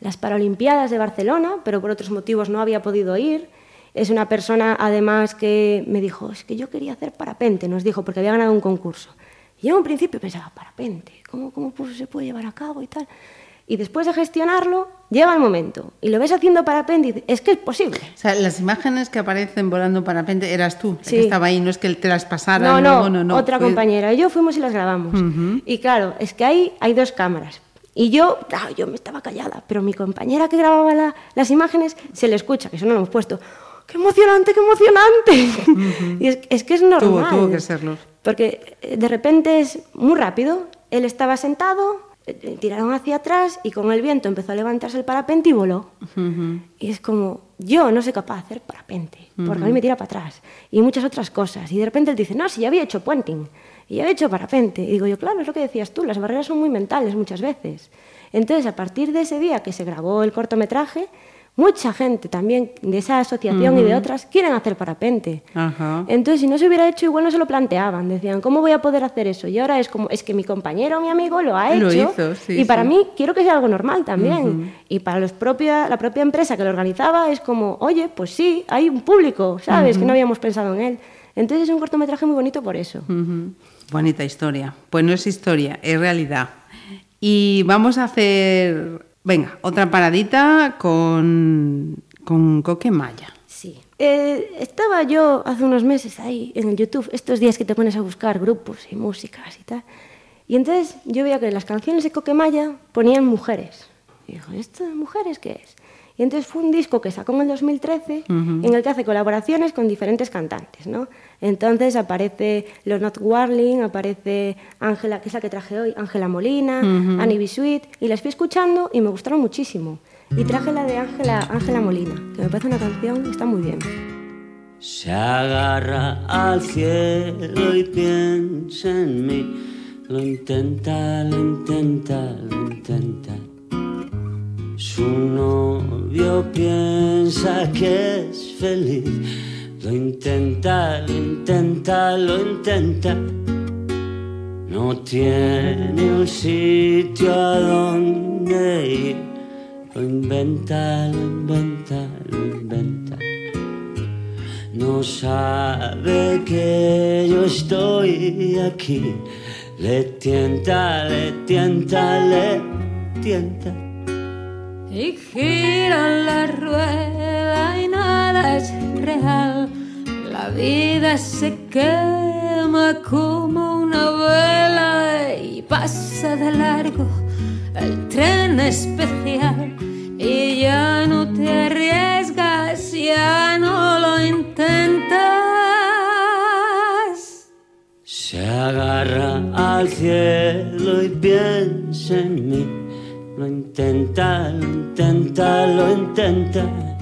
Las Paralimpiadas de Barcelona, pero por otros motivos no había podido ir. Es una persona, además, que me dijo, es que yo quería hacer parapente, nos dijo, porque había ganado un concurso. Y yo en un principio pensaba, parapente, ¿cómo, cómo se puede llevar a cabo y tal? Y después de gestionarlo, llega el momento. Y lo ves haciendo parapente y dices, es que es posible. O sea, las imágenes que aparecen volando parapente eras tú, la Sí. que estaba ahí, no es que te las pasara. No, no, no, no, otra fue- compañera. y Yo fuimos y las grabamos. Y claro, es que ahí hay dos cámaras. Y yo, ah, yo me estaba callada, pero mi compañera que grababa la- las imágenes se le escucha, que eso no lo hemos puesto. ¡Qué emocionante, qué emocionante! y es, es que es normal. tuvo que serlo. Porque eh, de repente es muy rápido. Él estaba sentado, eh, tiraron hacia atrás y con el viento empezó a levantarse el parapente y voló. Y es como, yo no soy capaz de hacer parapente, porque a mí me tira para atrás. Y muchas otras cosas. Y de repente él dice, no, si ya había hecho puenting, y ya había hecho parapente. Y digo yo, claro, es lo que decías tú, las barreras son muy mentales muchas veces. Entonces, a partir de ese día que se grabó el cortometraje, mucha gente también de esa asociación y de otras quieren hacer parapente. Ajá. Entonces, si no se hubiera hecho, igual no se lo planteaban. Decían, ¿cómo voy a poder hacer eso? Y ahora es como, es que mi compañero mi amigo lo ha Lo hecho. hizo, sí, y para sí. mí, quiero que sea algo normal también. Y para los propia, la propia empresa que lo organizaba, es como, oye, pues sí, hay un público, ¿sabes? Que no habíamos pensado en él. Entonces, es un cortometraje muy bonito por eso. Bonita historia. Pues no es historia, es realidad. Y vamos a hacer, venga, otra paradita con, con Coquemaya. Sí. Eh, estaba yo hace unos meses ahí en el YouTube, estos días que te pones a buscar grupos y músicas y tal. Y entonces yo veía que las canciones de Coquemaya ponían mujeres. Y digo, ¿esto de mujeres qué es? Y entonces fue un disco que sacó en el 2013 en el que hace colaboraciones con diferentes cantantes, ¿no? Entonces aparece Leonard Warling, aparece Ángela, que es la que traje hoy, Ángela Molina, Annie B. Sweet, y las fui escuchando y me gustaron muchísimo. Y traje la de Ángela Ángela Molina, que me parece una canción que está muy bien. Se agarra al cielo y piensa en mí. Lo intenta, lo intenta, lo intenta. Su novio piensa que es feliz. Lo intenta, lo intenta, lo intenta. No tiene un sitio a donde ir. Lo inventa, lo inventa, lo inventa. No sabe que yo estoy aquí. Le tienta, le tienta, le tienta. Y gira la rueda y nada es real. La vida se quema como una vela y pasa de largo el tren especial. Y ya no te arriesgas, ya no lo intentas. Se agarra al cielo y piensa en mí. Lo intenta, lo intenta, lo intenta.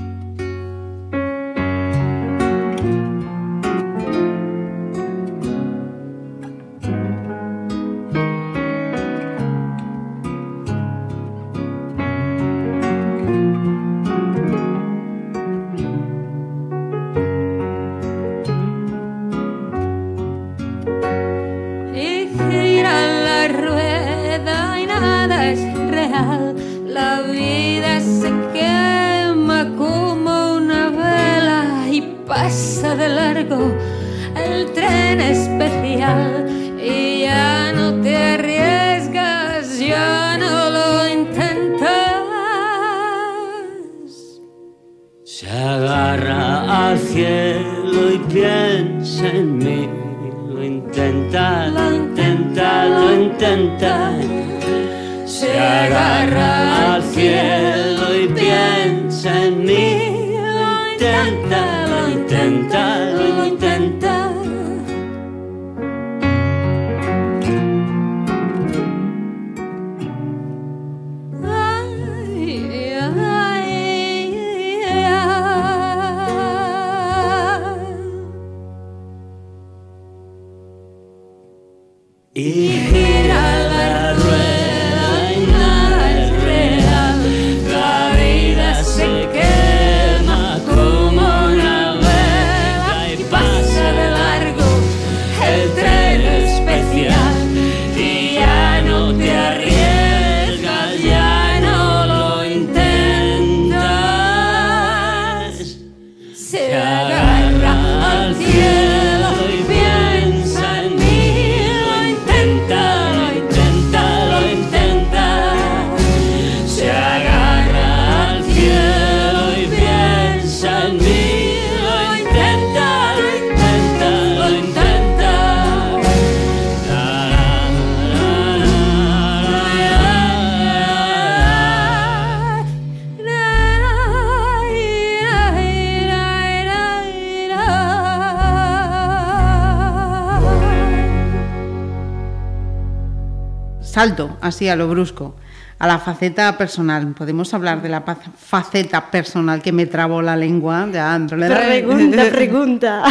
Salto así a lo brusco a la faceta personal. Podemos hablar de la faceta personal que me trabó la lengua. Ya, Pregunta, pregunta.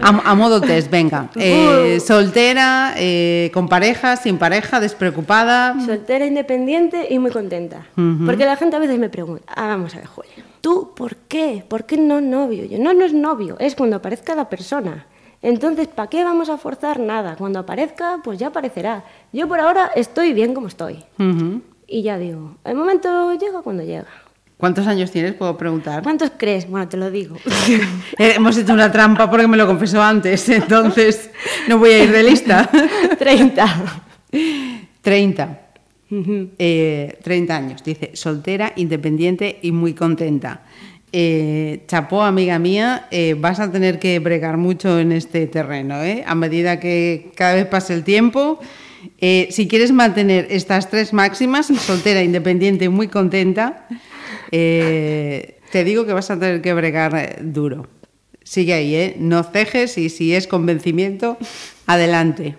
A, a modo test, venga. Eh, soltera, eh, con pareja, sin pareja, despreocupada. Soltera, independiente y muy contenta. Porque la gente a veces me pregunta, ah, vamos a ver, Julia, ¿tú por qué? ¿Por qué no novio? Yo, no, no es novio, es cuando aparezca la persona. Entonces, ¿para qué vamos a forzar nada? Cuando aparezca, pues ya aparecerá. Yo por ahora estoy bien como estoy. Y ya digo, el momento llega cuando llega. ¿Cuántos años tienes? Puedo preguntar. ¿Cuántos crees? Bueno, te lo digo. Eh, hemos hecho una trampa porque me lo confesó antes, entonces no voy a ir de lista. 30. 30. Eh, 30 años, dice, soltera, independiente y muy contenta. Eh, chapó, amiga mía, eh, vas a tener que bregar mucho en este terreno, ¿eh? a medida que cada vez pase el tiempo. Eh, si quieres mantener estas tres máximas, soltera, independiente y muy contenta, te digo que vas a tener que bregar duro. Sigue ahí, no cejes y si es convencimiento, adelante.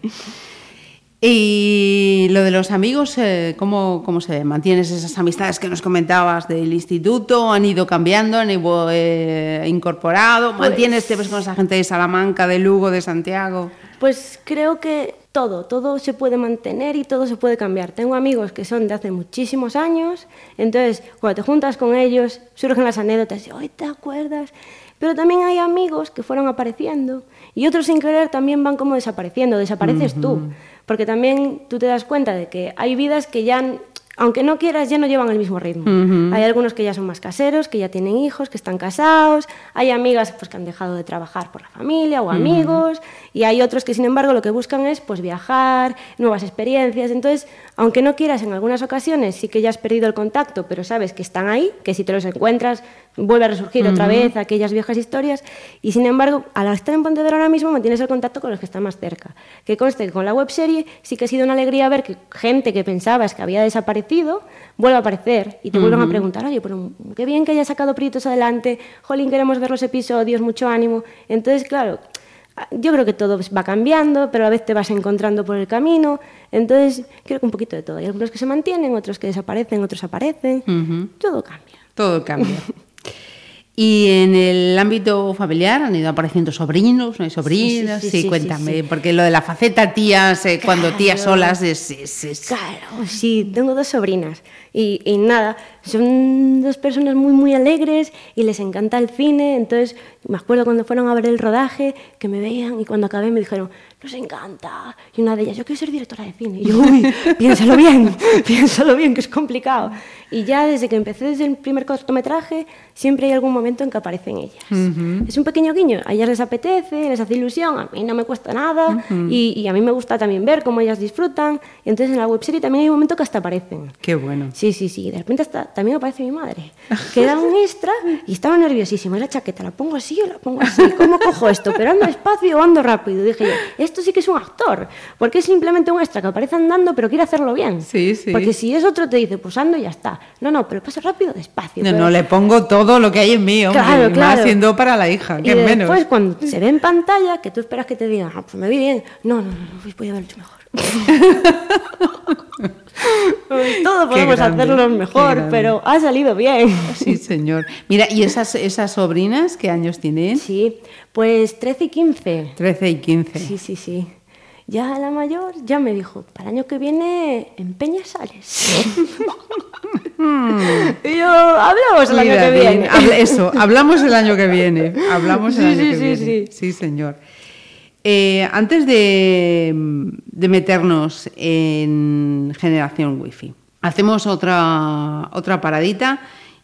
Y lo de los amigos, eh, ¿cómo, ¿cómo se mantienes esas amistades que nos comentabas del instituto? ¿Han ido cambiando? ¿Han ido eh, incorporado? ¿Mantienes, te ves con esa gente de Salamanca, de Lugo, de Santiago? Pues creo que todo, todo se puede mantener y todo se puede cambiar. Tengo amigos que son de hace muchísimos años, entonces cuando te juntas con ellos surgen las anécdotas y, hoy te acuerdas. Pero también hay amigos que fueron apareciendo y otros sin querer también van como desapareciendo, desapareces tú. Porque también tú te das cuenta de que hay vidas que ya, aunque no quieras, ya no llevan el mismo ritmo. Hay algunos que ya son más caseros, que ya tienen hijos, que están casados, hay amigas pues, que han dejado de trabajar por la familia o amigos, y hay otros que sin embargo lo que buscan es pues, viajar, nuevas experiencias. Entonces, aunque no quieras en algunas ocasiones, sí que ya has perdido el contacto, pero sabes que están ahí, que si te los encuentras vuelve a resurgir otra vez aquellas viejas historias, y sin embargo, al estar en Pontevedra ahora mismo mantienes el contacto con los que están más cerca. Que conste que con la webserie sí que ha sido una alegría ver que gente que pensabas que había desaparecido vuelve a aparecer y te vuelven a preguntar, oye, pero qué bien que haya sacado Prietos adelante, jolín, queremos ver los episodios, mucho ánimo. Entonces, claro, yo creo que todo va cambiando, pero a veces te vas encontrando por el camino. Entonces, creo que un poquito de todo. Hay algunos que se mantienen, otros que desaparecen, otros aparecen. Ujú. Todo cambia. Todo cambia. Y en el ámbito familiar han ido apareciendo sobrinos, no hay sobrinas. Sí, Sí, sí, sí, cuéntame, porque lo de la faceta tías, eh, cuando tías Claro. solas es, es- es- Claro, sí, tengo dos sobrinas y, y nada, son dos personas muy, muy alegres y les encanta el cine, entonces me acuerdo cuando fueron a ver el rodaje que me veían y cuando acabé me dijeron, nos encanta. Y una de ellas, yo quiero ser directora de cine. Y yo, uy, piénsalo bien, piénsalo bien, que es complicado. Y ya desde que empecé desde el primer cortometraje, siempre hay algún momento en que aparecen ellas. Ujú. Es un pequeño guiño, a ellas les apetece, les hace ilusión, a mí no me cuesta nada Ujú. y, y a mí me gusta también ver cómo ellas disfrutan. Y entonces en la webserie también hay un momento que hasta aparecen. Qué bueno. Sí, sí, sí. De repente hasta, también aparece mi madre, que era un extra y estaba nerviosísima. Y la chaqueta, ¿la pongo así o la pongo así? ¿Cómo cojo esto? ¿Pero ando despacio o ando rápido? Y dije yo, esto sí que es un actor, porque es simplemente un extra que aparece andando pero quiere hacerlo bien. Sí, sí. Porque si es otro te dice, pues ando y ya está. No, no, pero pasa rápido, despacio. No, pero- no, le pongo todo lo que hay en mí, hombre, Claro, y más claro. siendo para la hija, Y que después, menos. cuando se ve en pantalla, que tú esperas que te digan, ah, pues me vi bien. No, no, no, no pues podía haberlo hecho mejor. Todo podemos grande, hacerlo mejor, pero ha salido bien. Sí, señor. Mira, ¿y esas, esas sobrinas qué años tienen? Sí, pues 13 y 15. 13 y 15. Sí, sí, sí. Ya la mayor ya me dijo, para el año que viene en Peña sales. y yo, hablamos el año Mira, que bien, viene. eso, hablamos el año que viene. Hablamos el Sí, año sí, que sí, viene. sí. señor. Eh, antes de, de meternos en generación wifi, hacemos otra, otra paradita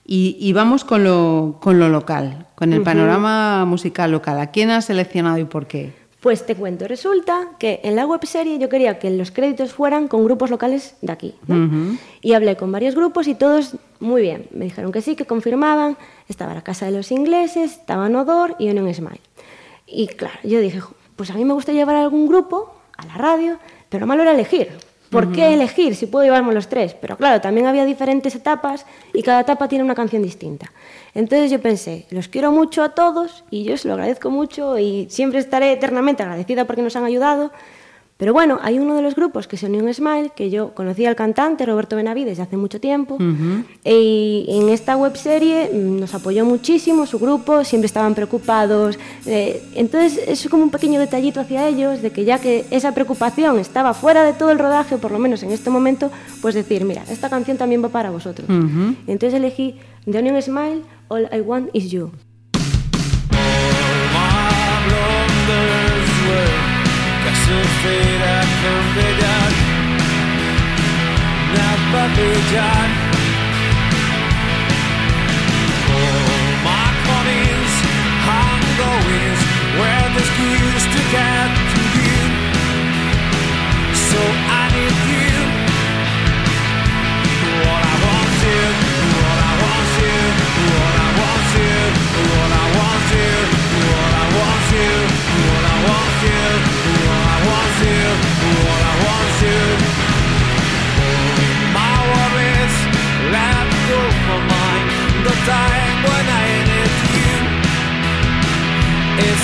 y, y vamos con lo, con lo local, con el Ujú. panorama musical local. ¿A quién has seleccionado y por qué? Pues te cuento, resulta que en la webserie yo quería que los créditos fueran con grupos locales de aquí. ¿no? Ujú. Y hablé con varios grupos y todos muy bien. Me dijeron que sí, que confirmaban. Estaba la Casa de los Ingleses, estaba Nodor y Union Smile. Y claro, yo dije, "Jo, pues a mí me gusta llevar a algún grupo a la radio, pero malo era elegir. ¿Por qué elegir si puedo llevarme los tres? Pero claro, también había diferentes etapas y cada etapa tiene una canción distinta. Entonces yo pensé, los quiero mucho a todos y yo se lo agradezco mucho y siempre estaré eternamente agradecida porque nos han ayudado, Pero bueno, hay uno de los grupos que se unió en Smile, que yo conocí al cantante Roberto Benavides hace mucho tiempo, y en esta webserie mm, nos apoyó muchísimo su grupo, siempre estaban preocupados. eh, entonces es como un pequeño detallito hacia ellos, de que ya que esa preocupación estaba fuera de todo el rodaje, o por lo menos en este momento, pues decir, mira, esta canción también va para vosotros. Entonces elegí The Onion Smile, All I Want Is You. tricks of fate I can be done Not but be done All my Where there's news to get to you. So I time when I need you. Is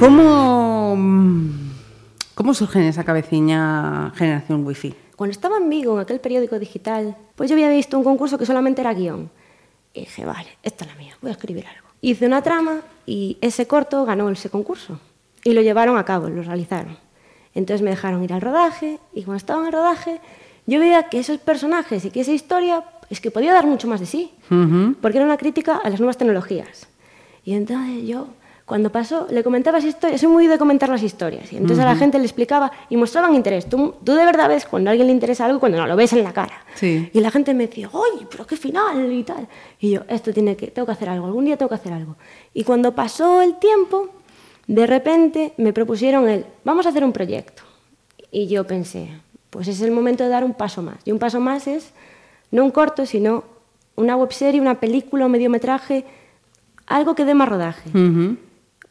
¿cómo, ¿cómo surge en esa cabeciña generación wifi? Cuando estaba en Vigo, en aquel periódico digital, pues yo había visto un concurso que solamente era guion. Y dije, vale, esta es la mía, voy a escribir algo. Hice una trama y ese corto ganó ese concurso. Y lo llevaron a cabo, lo realizaron. Entonces me dejaron ir al rodaje y cuando estaba en el rodaje yo veía que esos personajes y que esa historia es que podía dar mucho más de sí, Ujú. porque era una crítica a las nuevas tecnologías. Y entonces yo, cuando pasó, le comentaba esa historia, soy muy de comentar las historias, y entonces a la gente le explicaba y mostraban interés. Tú, tú de verdad ves cuando a alguien le interesa algo y cuando no lo ves en la cara. Sí. Y la gente me decía, ¡ay, pero qué final! y tal. Y yo, esto tiene que, tengo que hacer algo, algún día tengo que hacer algo. Y cuando pasó el tiempo, de repente me propusieron el, vamos a hacer un proyecto. Y yo pensé, pues es el momento de dar un paso más. Y un paso más es no un corto, sino una webserie, una película, un mediometraje, algo que dé más rodaje. Ujú.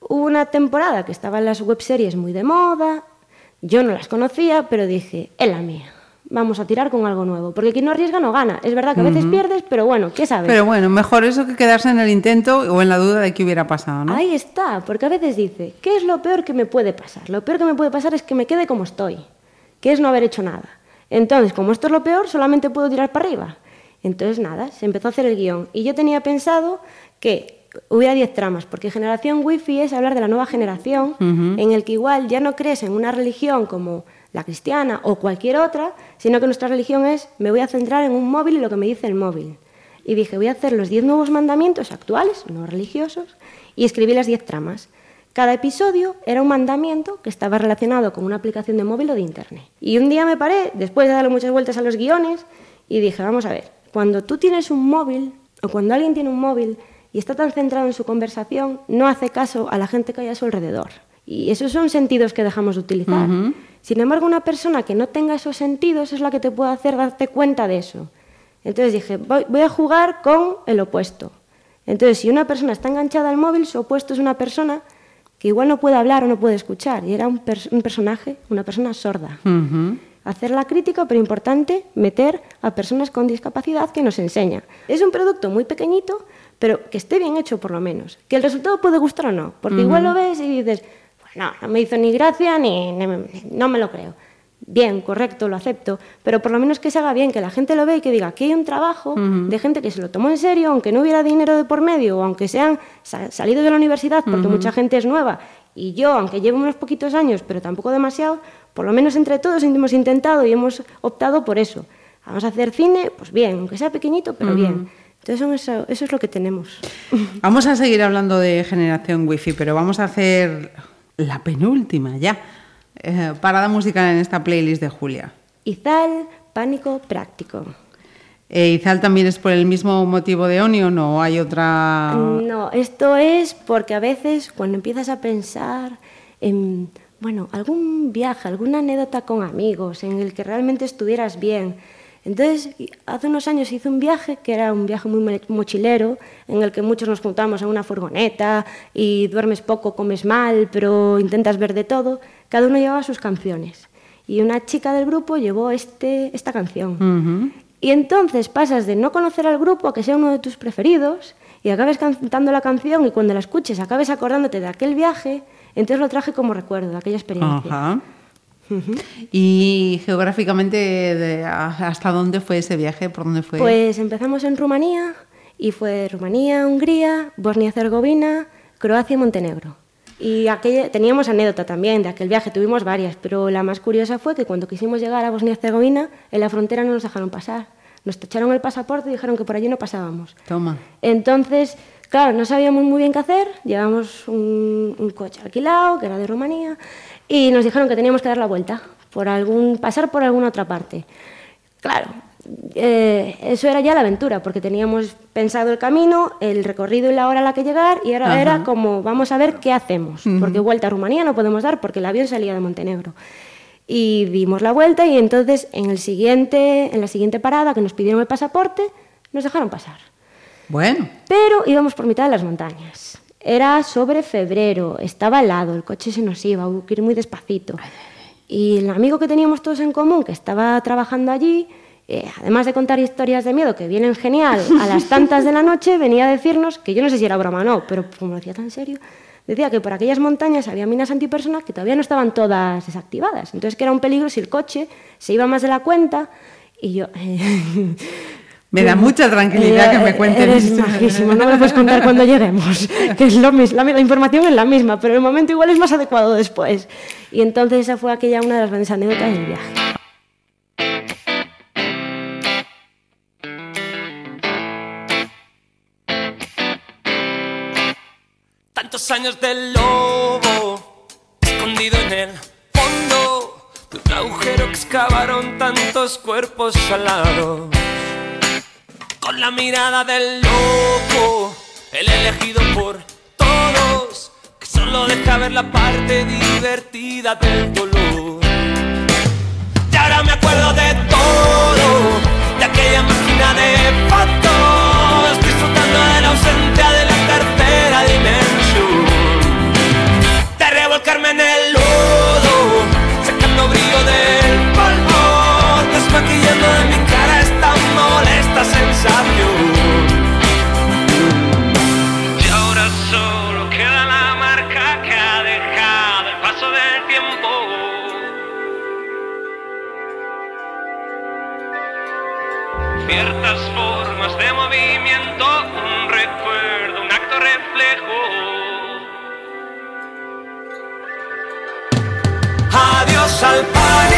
Hubo una temporada que estaban las webseries muy de moda, yo no las conocía, pero dije, es la mía. Vamos a tirar con algo nuevo, porque quien no arriesga no gana. Es verdad que a veces pierdes, pero bueno, ¿qué sabes? Pero bueno, mejor eso que quedarse en el intento o en la duda de qué hubiera pasado, ¿no? Ahí está, porque a veces dice, ¿qué es lo peor que me puede pasar? Lo peor que me puede pasar es que me quede como estoy, que es no haber hecho nada. Entonces, como esto es lo peor, solamente puedo tirar para arriba. Entonces, nada, se empezó a hacer el guion. Y yo tenía pensado que hubiera 10 tramas, porque generación wifi es hablar de la nueva generación, en el que igual ya no crees en una religión como la cristiana o cualquier otra, sino que nuestra religión es, me voy a centrar en un móvil y lo que me dice el móvil. Y dije, voy a hacer los 10 nuevos mandamientos actuales, no religiosos, y escribí las 10 tramas. Cada episodio era un mandamiento que estaba relacionado con una aplicación de móvil o de internet. Y un día me paré, después de darle muchas vueltas a los guiones, y dije, vamos a ver, cuando tú tienes un móvil, o cuando alguien tiene un móvil y está tan centrado en su conversación, no hace caso a la gente que hay a su alrededor. Y esos son sentidos que dejamos de utilizar. Sin embargo, una persona que no tenga esos sentidos es la que te puede hacer darte cuenta de eso. Entonces dije, voy, voy a jugar con el opuesto. Entonces, si una persona está enganchada al móvil, su opuesto es una persona que igual no puede hablar o no puede escuchar. Y era un, pers- un personaje, una persona sorda. Hacer la crítica, pero importante, meter a personas con discapacidad que nos enseña. Es un producto muy pequeñito, pero que esté bien hecho por lo menos. Que el resultado puede gustar o no, porque igual lo ves y dices, bueno, no me hizo ni gracia ni, ni- ni- no me lo creo. Bien, correcto, lo acepto, pero por lo menos que se haga bien, que la gente lo vea y que diga, aquí hay un trabajo de gente que se lo tomó en serio, aunque no hubiera dinero de por medio, o aunque sean sa- salidos de la universidad, porque mucha gente es nueva, y yo, aunque llevo unos poquitos años, pero tampoco demasiado, por lo menos entre todos hemos intentado y hemos optado por eso. Vamos a hacer cine, pues bien, aunque sea pequeñito, pero bien. Entonces son eso, eso es lo que tenemos. Vamos a seguir hablando de generación wifi, pero vamos a hacer la penúltima ya. Eh, parada musical en esta playlist de Julia. Izal, pánico práctico. Eh, ¿Izal también es por el mismo motivo de Onion o hay otra...? No, esto es porque a veces cuando empiezas a pensar en, bueno, algún viaje, alguna anécdota con amigos en el que realmente estuvieras bien. Entonces, hace unos años hice un viaje que era un viaje muy mo- mochilero, en el que muchos nos juntamos en una furgoneta y duermes poco, comes mal, pero intentas ver de todo. Cada uno llevaba sus canciones. Y una chica del grupo llevó este, esta canción. Y entonces pasas de no conocer al grupo a que sea uno de tus preferidos y acabes cantando la canción y cuando la escuches acabes acordándote de aquel viaje, entonces lo traje como recuerdo de aquella experiencia. ¿Y geográficamente de- hasta dónde fue ese viaje? ¿Por dónde fue? Pues empezamos en Rumanía y fue Rumanía, Hungría, Bosnia-Herzegovina, Croacia y Montenegro. Y aquella, teníamos anécdota también de aquel viaje, tuvimos varias, pero la más curiosa fue que cuando quisimos llegar a Bosnia-Herzegovina, en la frontera no nos dejaron pasar. Nos tacharon el pasaporte y dijeron que por allí no pasábamos. Toma. Entonces, claro, no sabíamos muy bien qué hacer, llevamos un, un coche alquilado, que era de Rumanía, y nos dijeron que teníamos que dar la vuelta, por algún, pasar por alguna otra parte. Claro, eh, eso era ya la aventura, porque teníamos pensado el camino, el recorrido y la hora a la que llegar, y ahora era como, vamos a ver qué hacemos, porque vuelta a Rumanía no podemos dar, porque el avión salía de Montenegro. Y dimos la vuelta y entonces en, el siguiente, en la siguiente parada que nos pidieron el pasaporte, nos dejaron pasar. Bueno, Pero íbamos por mitad de las montañas. Era sobre febrero, estaba helado, el coche se nos iba, hubo que ir muy despacito. Y el amigo que teníamos todos en común, que estaba trabajando allí, eh, además de contar historias de miedo que vienen genial, a las tantas de la noche venía a decirnos, que yo no sé si era broma o no, pero como lo decía tan serio, decía que por aquellas montañas había minas antipersona que todavía no estaban todas desactivadas. Entonces que era un peligro si el coche se iba más de la cuenta y yo... me da mucha tranquilidad que me cuenten Eres esto. majísimo, no me lo puedes contar cuando lleguemos, que es lo mismo, la, la información es la misma, pero el momento igual es más adecuado después. Y entonces esa fue aquella una de las grandes anécdotas del viaje. Tantos años del lobo, escondido en el fondo de un agujero que excavaron tantos cuerpos salados. Con la mirada del loco, el elegido por todos, que solo deja ver la parte divertida del dolor. Y ahora me acuerdo de todo, de aquella máquina de fotos, disfrutando de la ausencia de un recuerdo, un acto reflejo. Adiós al pánico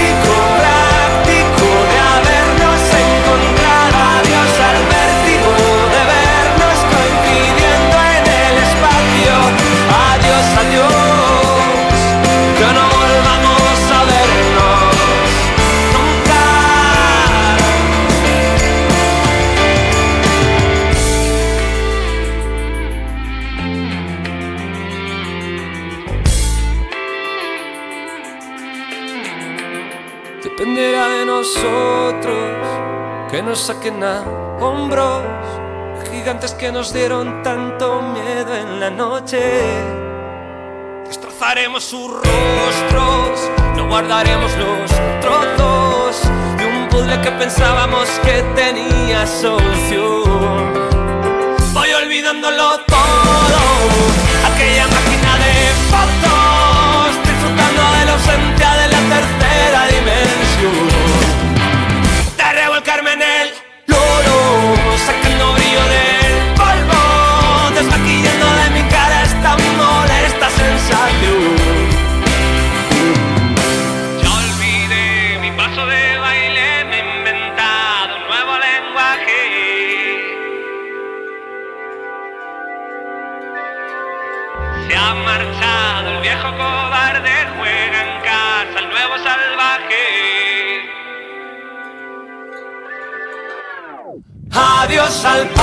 que nos saquen a hombros gigantes que nos dieron tanto miedo en la noche. Destrozaremos sus rostros, no guardaremos los trozos de un puzzle que pensábamos que tenía solución. Voy olvidándolo todo, aquella máquina de fotos, disfrutando de la ausencia de la tercera dimensión. Al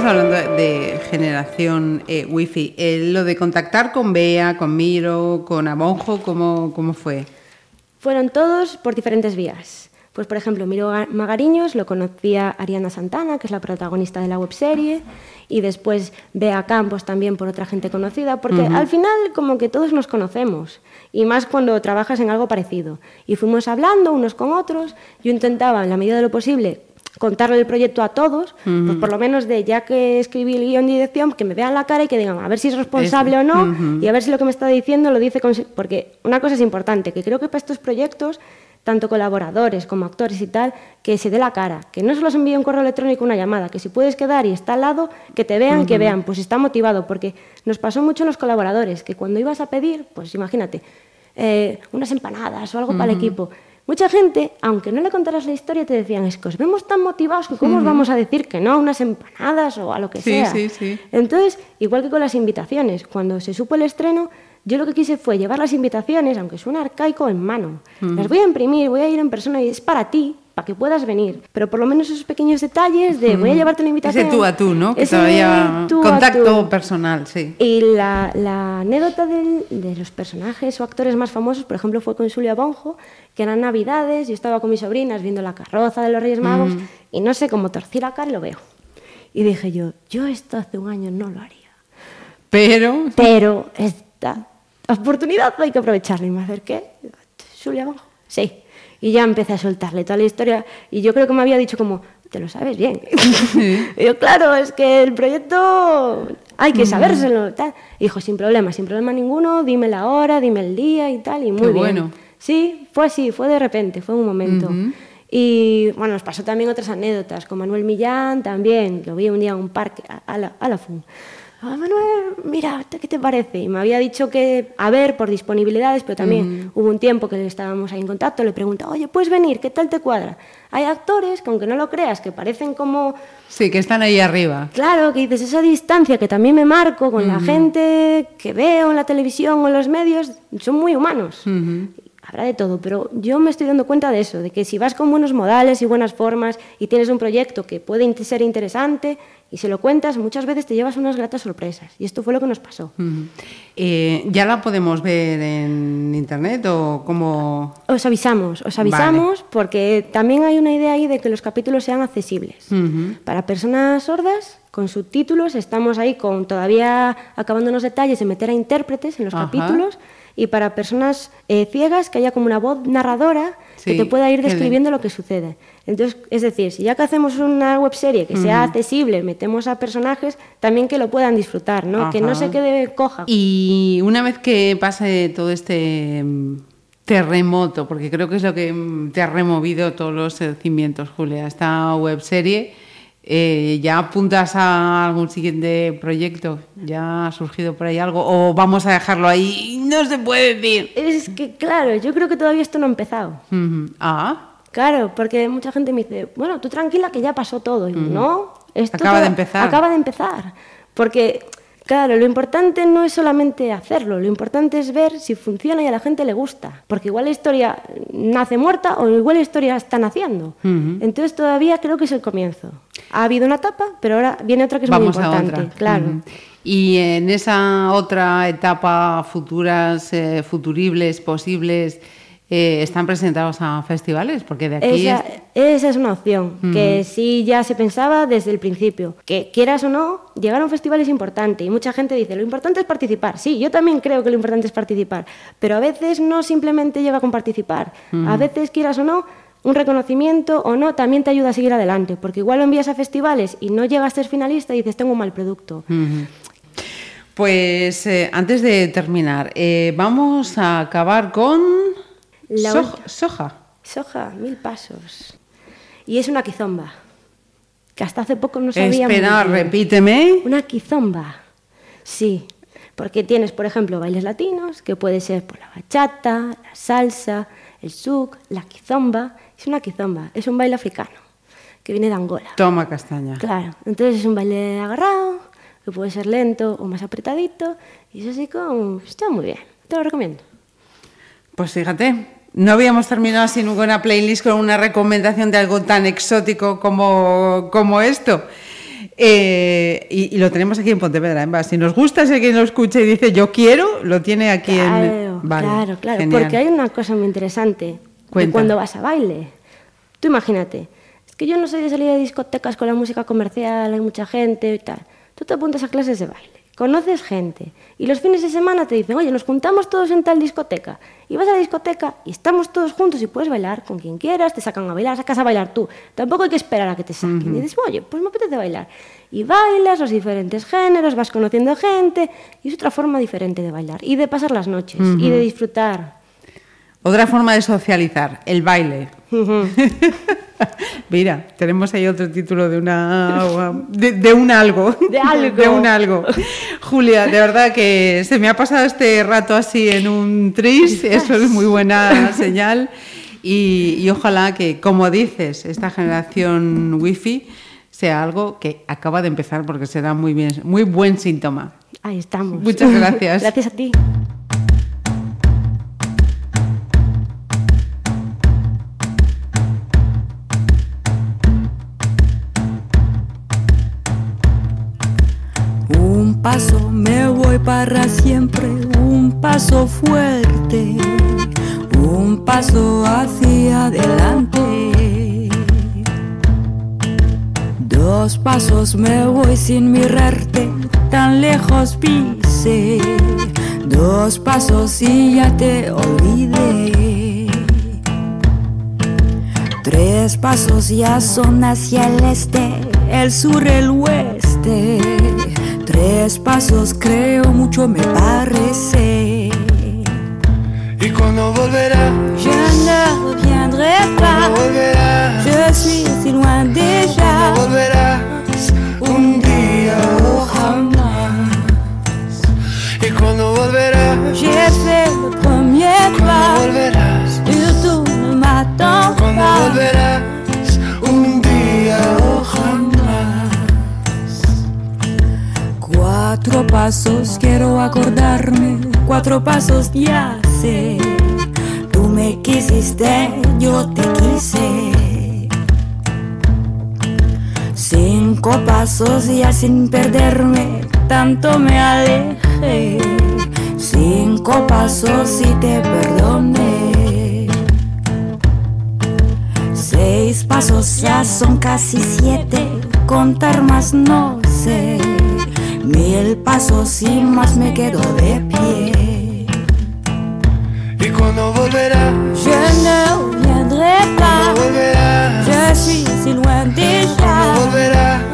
Seguimos hablando de generación eh, wifi. Eh, lo de contactar con Bea, con Miro, con Abonjo, ¿cómo, cómo fue? Fueron todos por diferentes vías. Pues, por ejemplo, Miro Ga- Magariños lo conocía Ariana Santana, que es la protagonista de la webserie, y después Bea Campos también por otra gente conocida, porque al final como que todos nos conocemos, y más cuando trabajas en algo parecido. Y fuimos hablando unos con otros, yo intentaba, en la medida de lo posible, contarle el proyecto a todos, pues por lo menos de ya que escribí el guion de dirección, que me vean la cara y que digan a ver si es responsable o no, y a ver si lo que me está diciendo lo dice con... Porque una cosa es importante, que creo que para estos proyectos, tanto colaboradores como actores y tal, que se dé la cara, que no solo se envíe un correo electrónico una llamada, que si puedes quedar y está al lado, que te vean, que vean, pues está motivado, porque nos pasó mucho en los colaboradores, que cuando ibas a pedir, pues imagínate, eh, unas empanadas o algo para el equipo, Mucha gente, aunque no le contaras la historia, te decían, es que os vemos tan motivados que cómo os vamos a decir que no a unas empanadas o a lo que Sí, sea. sí, sí. Entonces, igual que con las invitaciones, cuando se supo el estreno, yo lo que quise fue llevar las invitaciones, aunque suena arcaico, en mano. Las voy a imprimir, voy a ir en persona y es para ti, para que puedas venir. Pero por lo menos esos pequeños detalles de voy a llevarte la invitación. Ese tú a tú, ¿no? Que ese todavía tú a contacto tú. personal, sí. Y la, la anécdota del- de los personajes o actores más famosos, por ejemplo, fue con Julia Bonjo, que eran Navidades, yo estaba con mis sobrinas viendo la carroza de los Reyes Magos Mm. y no sé cómo torcí la cara y lo veo. Y dije yo, yo esto hace un año no lo haría. Pero... Pero esta oportunidad hay que aprovecharla. Y me acerqué, Julia Bonjo, sí. Y ya empecé a soltarle toda la historia y yo creo que me había dicho como, te lo sabes bien. Y yo, claro, es que el proyecto hay que sabérselo. Tal. Y dijo, sin problema, sin problema ninguno, dime la hora, dime el día y tal, y muy Qué bien. bueno. Sí, fue así, fue de repente, fue un momento. Y bueno, nos pasó también otras anécdotas, con Manuel Millán también, lo vi un día en un parque, a, a la, a la FUN. Ah, Manuel, mira, ¿qué te parece? Y me había dicho que, a ver, por disponibilidades, pero también hubo un tiempo que estábamos ahí en contacto, le preguntaba, oye, ¿puedes venir? ¿Qué tal te cuadra? Hay actores que, aunque no lo creas, que parecen como Sí, que están ahí arriba. Claro, que dices esa distancia que también me marco con la Ujú. gente que veo en la televisión o en los medios, son muy humanos. Ujú. Habrá de todo, pero yo me estoy dando cuenta de eso, de que si vas con buenos modales y buenas formas y tienes un proyecto que puede ser interesante, Y si lo cuentas, muchas veces te llevas unas gratas sorpresas. Y esto fue lo que nos pasó. Ujú. Eh, ¿Ya la podemos ver en internet o cómo...? Os avisamos, os avisamos porque también hay una idea ahí de que los capítulos sean accesibles. Ujú. Para personas sordas, con subtítulos, estamos ahí con todavía acabando los detalles de meter a intérpretes en los Ajá. capítulos. Y para personas eh, ciegas, que haya como una voz narradora Sí, que te pueda ir describiendo lo que sucede. Entonces, es decir, si ya que hacemos una webserie que sea accesible, metemos a personajes, también que lo puedan disfrutar, ¿no? Que no se quede coja. Y una vez que pase todo este mm, terremoto, porque creo que es lo que mm, te ha removido todos los cimientos, Julia, esta webserie, eh, ¿ya apuntas a algún siguiente proyecto? ¿Ya ha surgido por ahí algo? ¿O vamos a dejarlo ahí no se puede decir? Es que, claro, yo creo que todavía esto no ha empezado. Ah, Claro, porque mucha gente me dice, bueno, tú tranquila que ya pasó todo. Y no, esto Acaba de empezar. Acaba de empezar. Porque, claro, lo importante no es solamente hacerlo, lo importante es ver si funciona y a la gente le gusta. Porque igual la historia nace muerta o igual la historia está naciendo. Entonces todavía creo que es el comienzo. Ha habido una etapa, pero ahora viene otra que es vamos muy a importante. otra. Claro. Y en esa otra etapa, futuras, eh, futuribles, posibles, eh, ¿están presentados a festivales? Porque de aquí Esa, es- esa es una opción, que sí ya se pensaba desde el principio. Que quieras o no, llegar a un festival es importante y mucha gente dice, lo importante es participar. Sí, yo también creo que lo importante es participar, pero a veces no simplemente llega con participar. A veces, quieras o no, un reconocimiento o no también te ayuda a seguir adelante, porque igual lo envías a festivales y no llegas a ser finalista y dices, tengo un mal producto. Pues eh, antes de terminar, eh, vamos a acabar con La soja. Soja, mil pasos. Y es una quizomba, que hasta hace poco no sabíamos. Espera, repíteme. Una quizomba. Sí, porque tienes, por ejemplo, bailes latinos, que puede ser por la bachata, la salsa, el souk, la quizomba. Es una quizomba, es un baile africano, que viene de Angola. Toma castaña. Claro, entonces es un baile agarrado, que puede ser lento o más apretadito, y eso sí como, está muy bien, te lo recomiendo. Pues fíjate, no habíamos terminado así nunca una playlist con una recomendación de algo tan exótico como, como esto. Eh, y, y lo tenemos aquí en Pontevedra, en Si nos gusta, si alguien lo escucha y dice yo quiero, lo tiene aquí Claro, en. Vale, claro, claro. genial. Porque hay una cosa muy interesante de cuando vas a baile. Tú imagínate, es que yo no soy de salir a discotecas con la música comercial, hay mucha gente y tal. Tú te apuntas a clases de baile, conoces gente y los fines de semana te dicen, oye, nos juntamos todos en tal discoteca. Y vas a la discoteca y estamos todos juntos y puedes bailar con quien quieras, te sacan a bailar, sacas a bailar tú. Tampoco hay que esperar a que te saquen. Y dices, oye, pues me apetece bailar. Y bailas los diferentes géneros, vas conociendo gente y es otra forma diferente de bailar y de pasar las noches y de disfrutar. Otra forma de socializar, el baile. Mira, tenemos ahí otro título de una de, de un algo. De algo. De un algo. Julia, de verdad que se me ha pasado este rato así en un tris, eso es muy buena señal. Y, y ojalá que, como dices, esta generación wifi sea algo que acaba de empezar porque será muy bien, muy buen síntoma. Ahí estamos. Muchas gracias. gracias a ti. Paso me voy para siempre, un paso fuerte, un paso hacia adelante. Dos pasos me voy sin mirarte, tan lejos pise. Dos pasos y ya te olvidé. Tres pasos ya son hacia el este, el sur, el oeste. Tres pasos creo mucho me parece. ¿Y cuando volverá? Je ne reviendrai pas. ¿Cuándo volverás? Je suis si loin déjà. Volverás un día o jamás. ¿Y cuando volverás? J'ai fait le premier ¿Cuándo pas. Pasos quiero acordarme, cuatro pasos ya sé. Tú me quisiste, yo te quise. Cinco pasos ya sin perderme, tanto me alejé. Cinco pasos y te perdoné. Seis pasos ya son casi siete, contar más no sé. Mil pasos y más me quedo de pie. ¿Y cuando volverás? Je ne reviendrai pas. volverás? Je suis si loin déjà.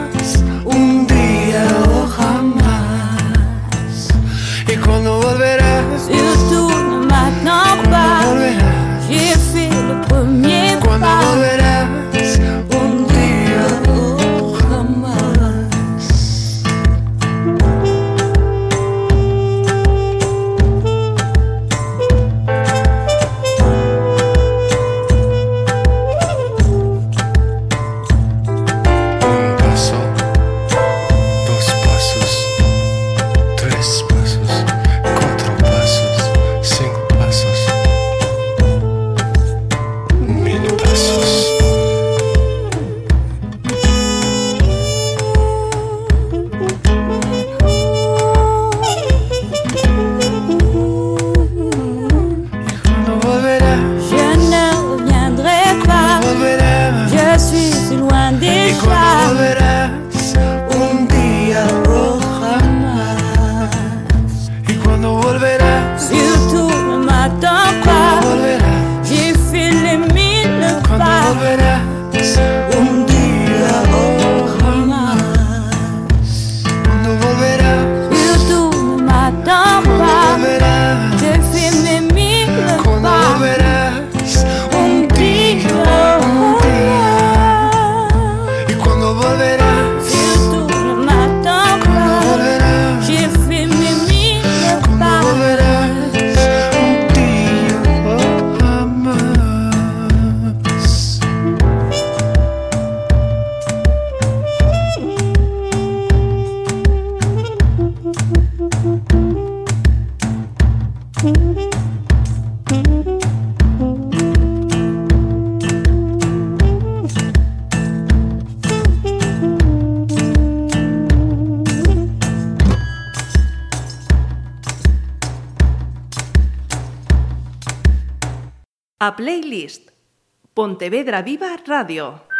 Pontevedra Viva Radio.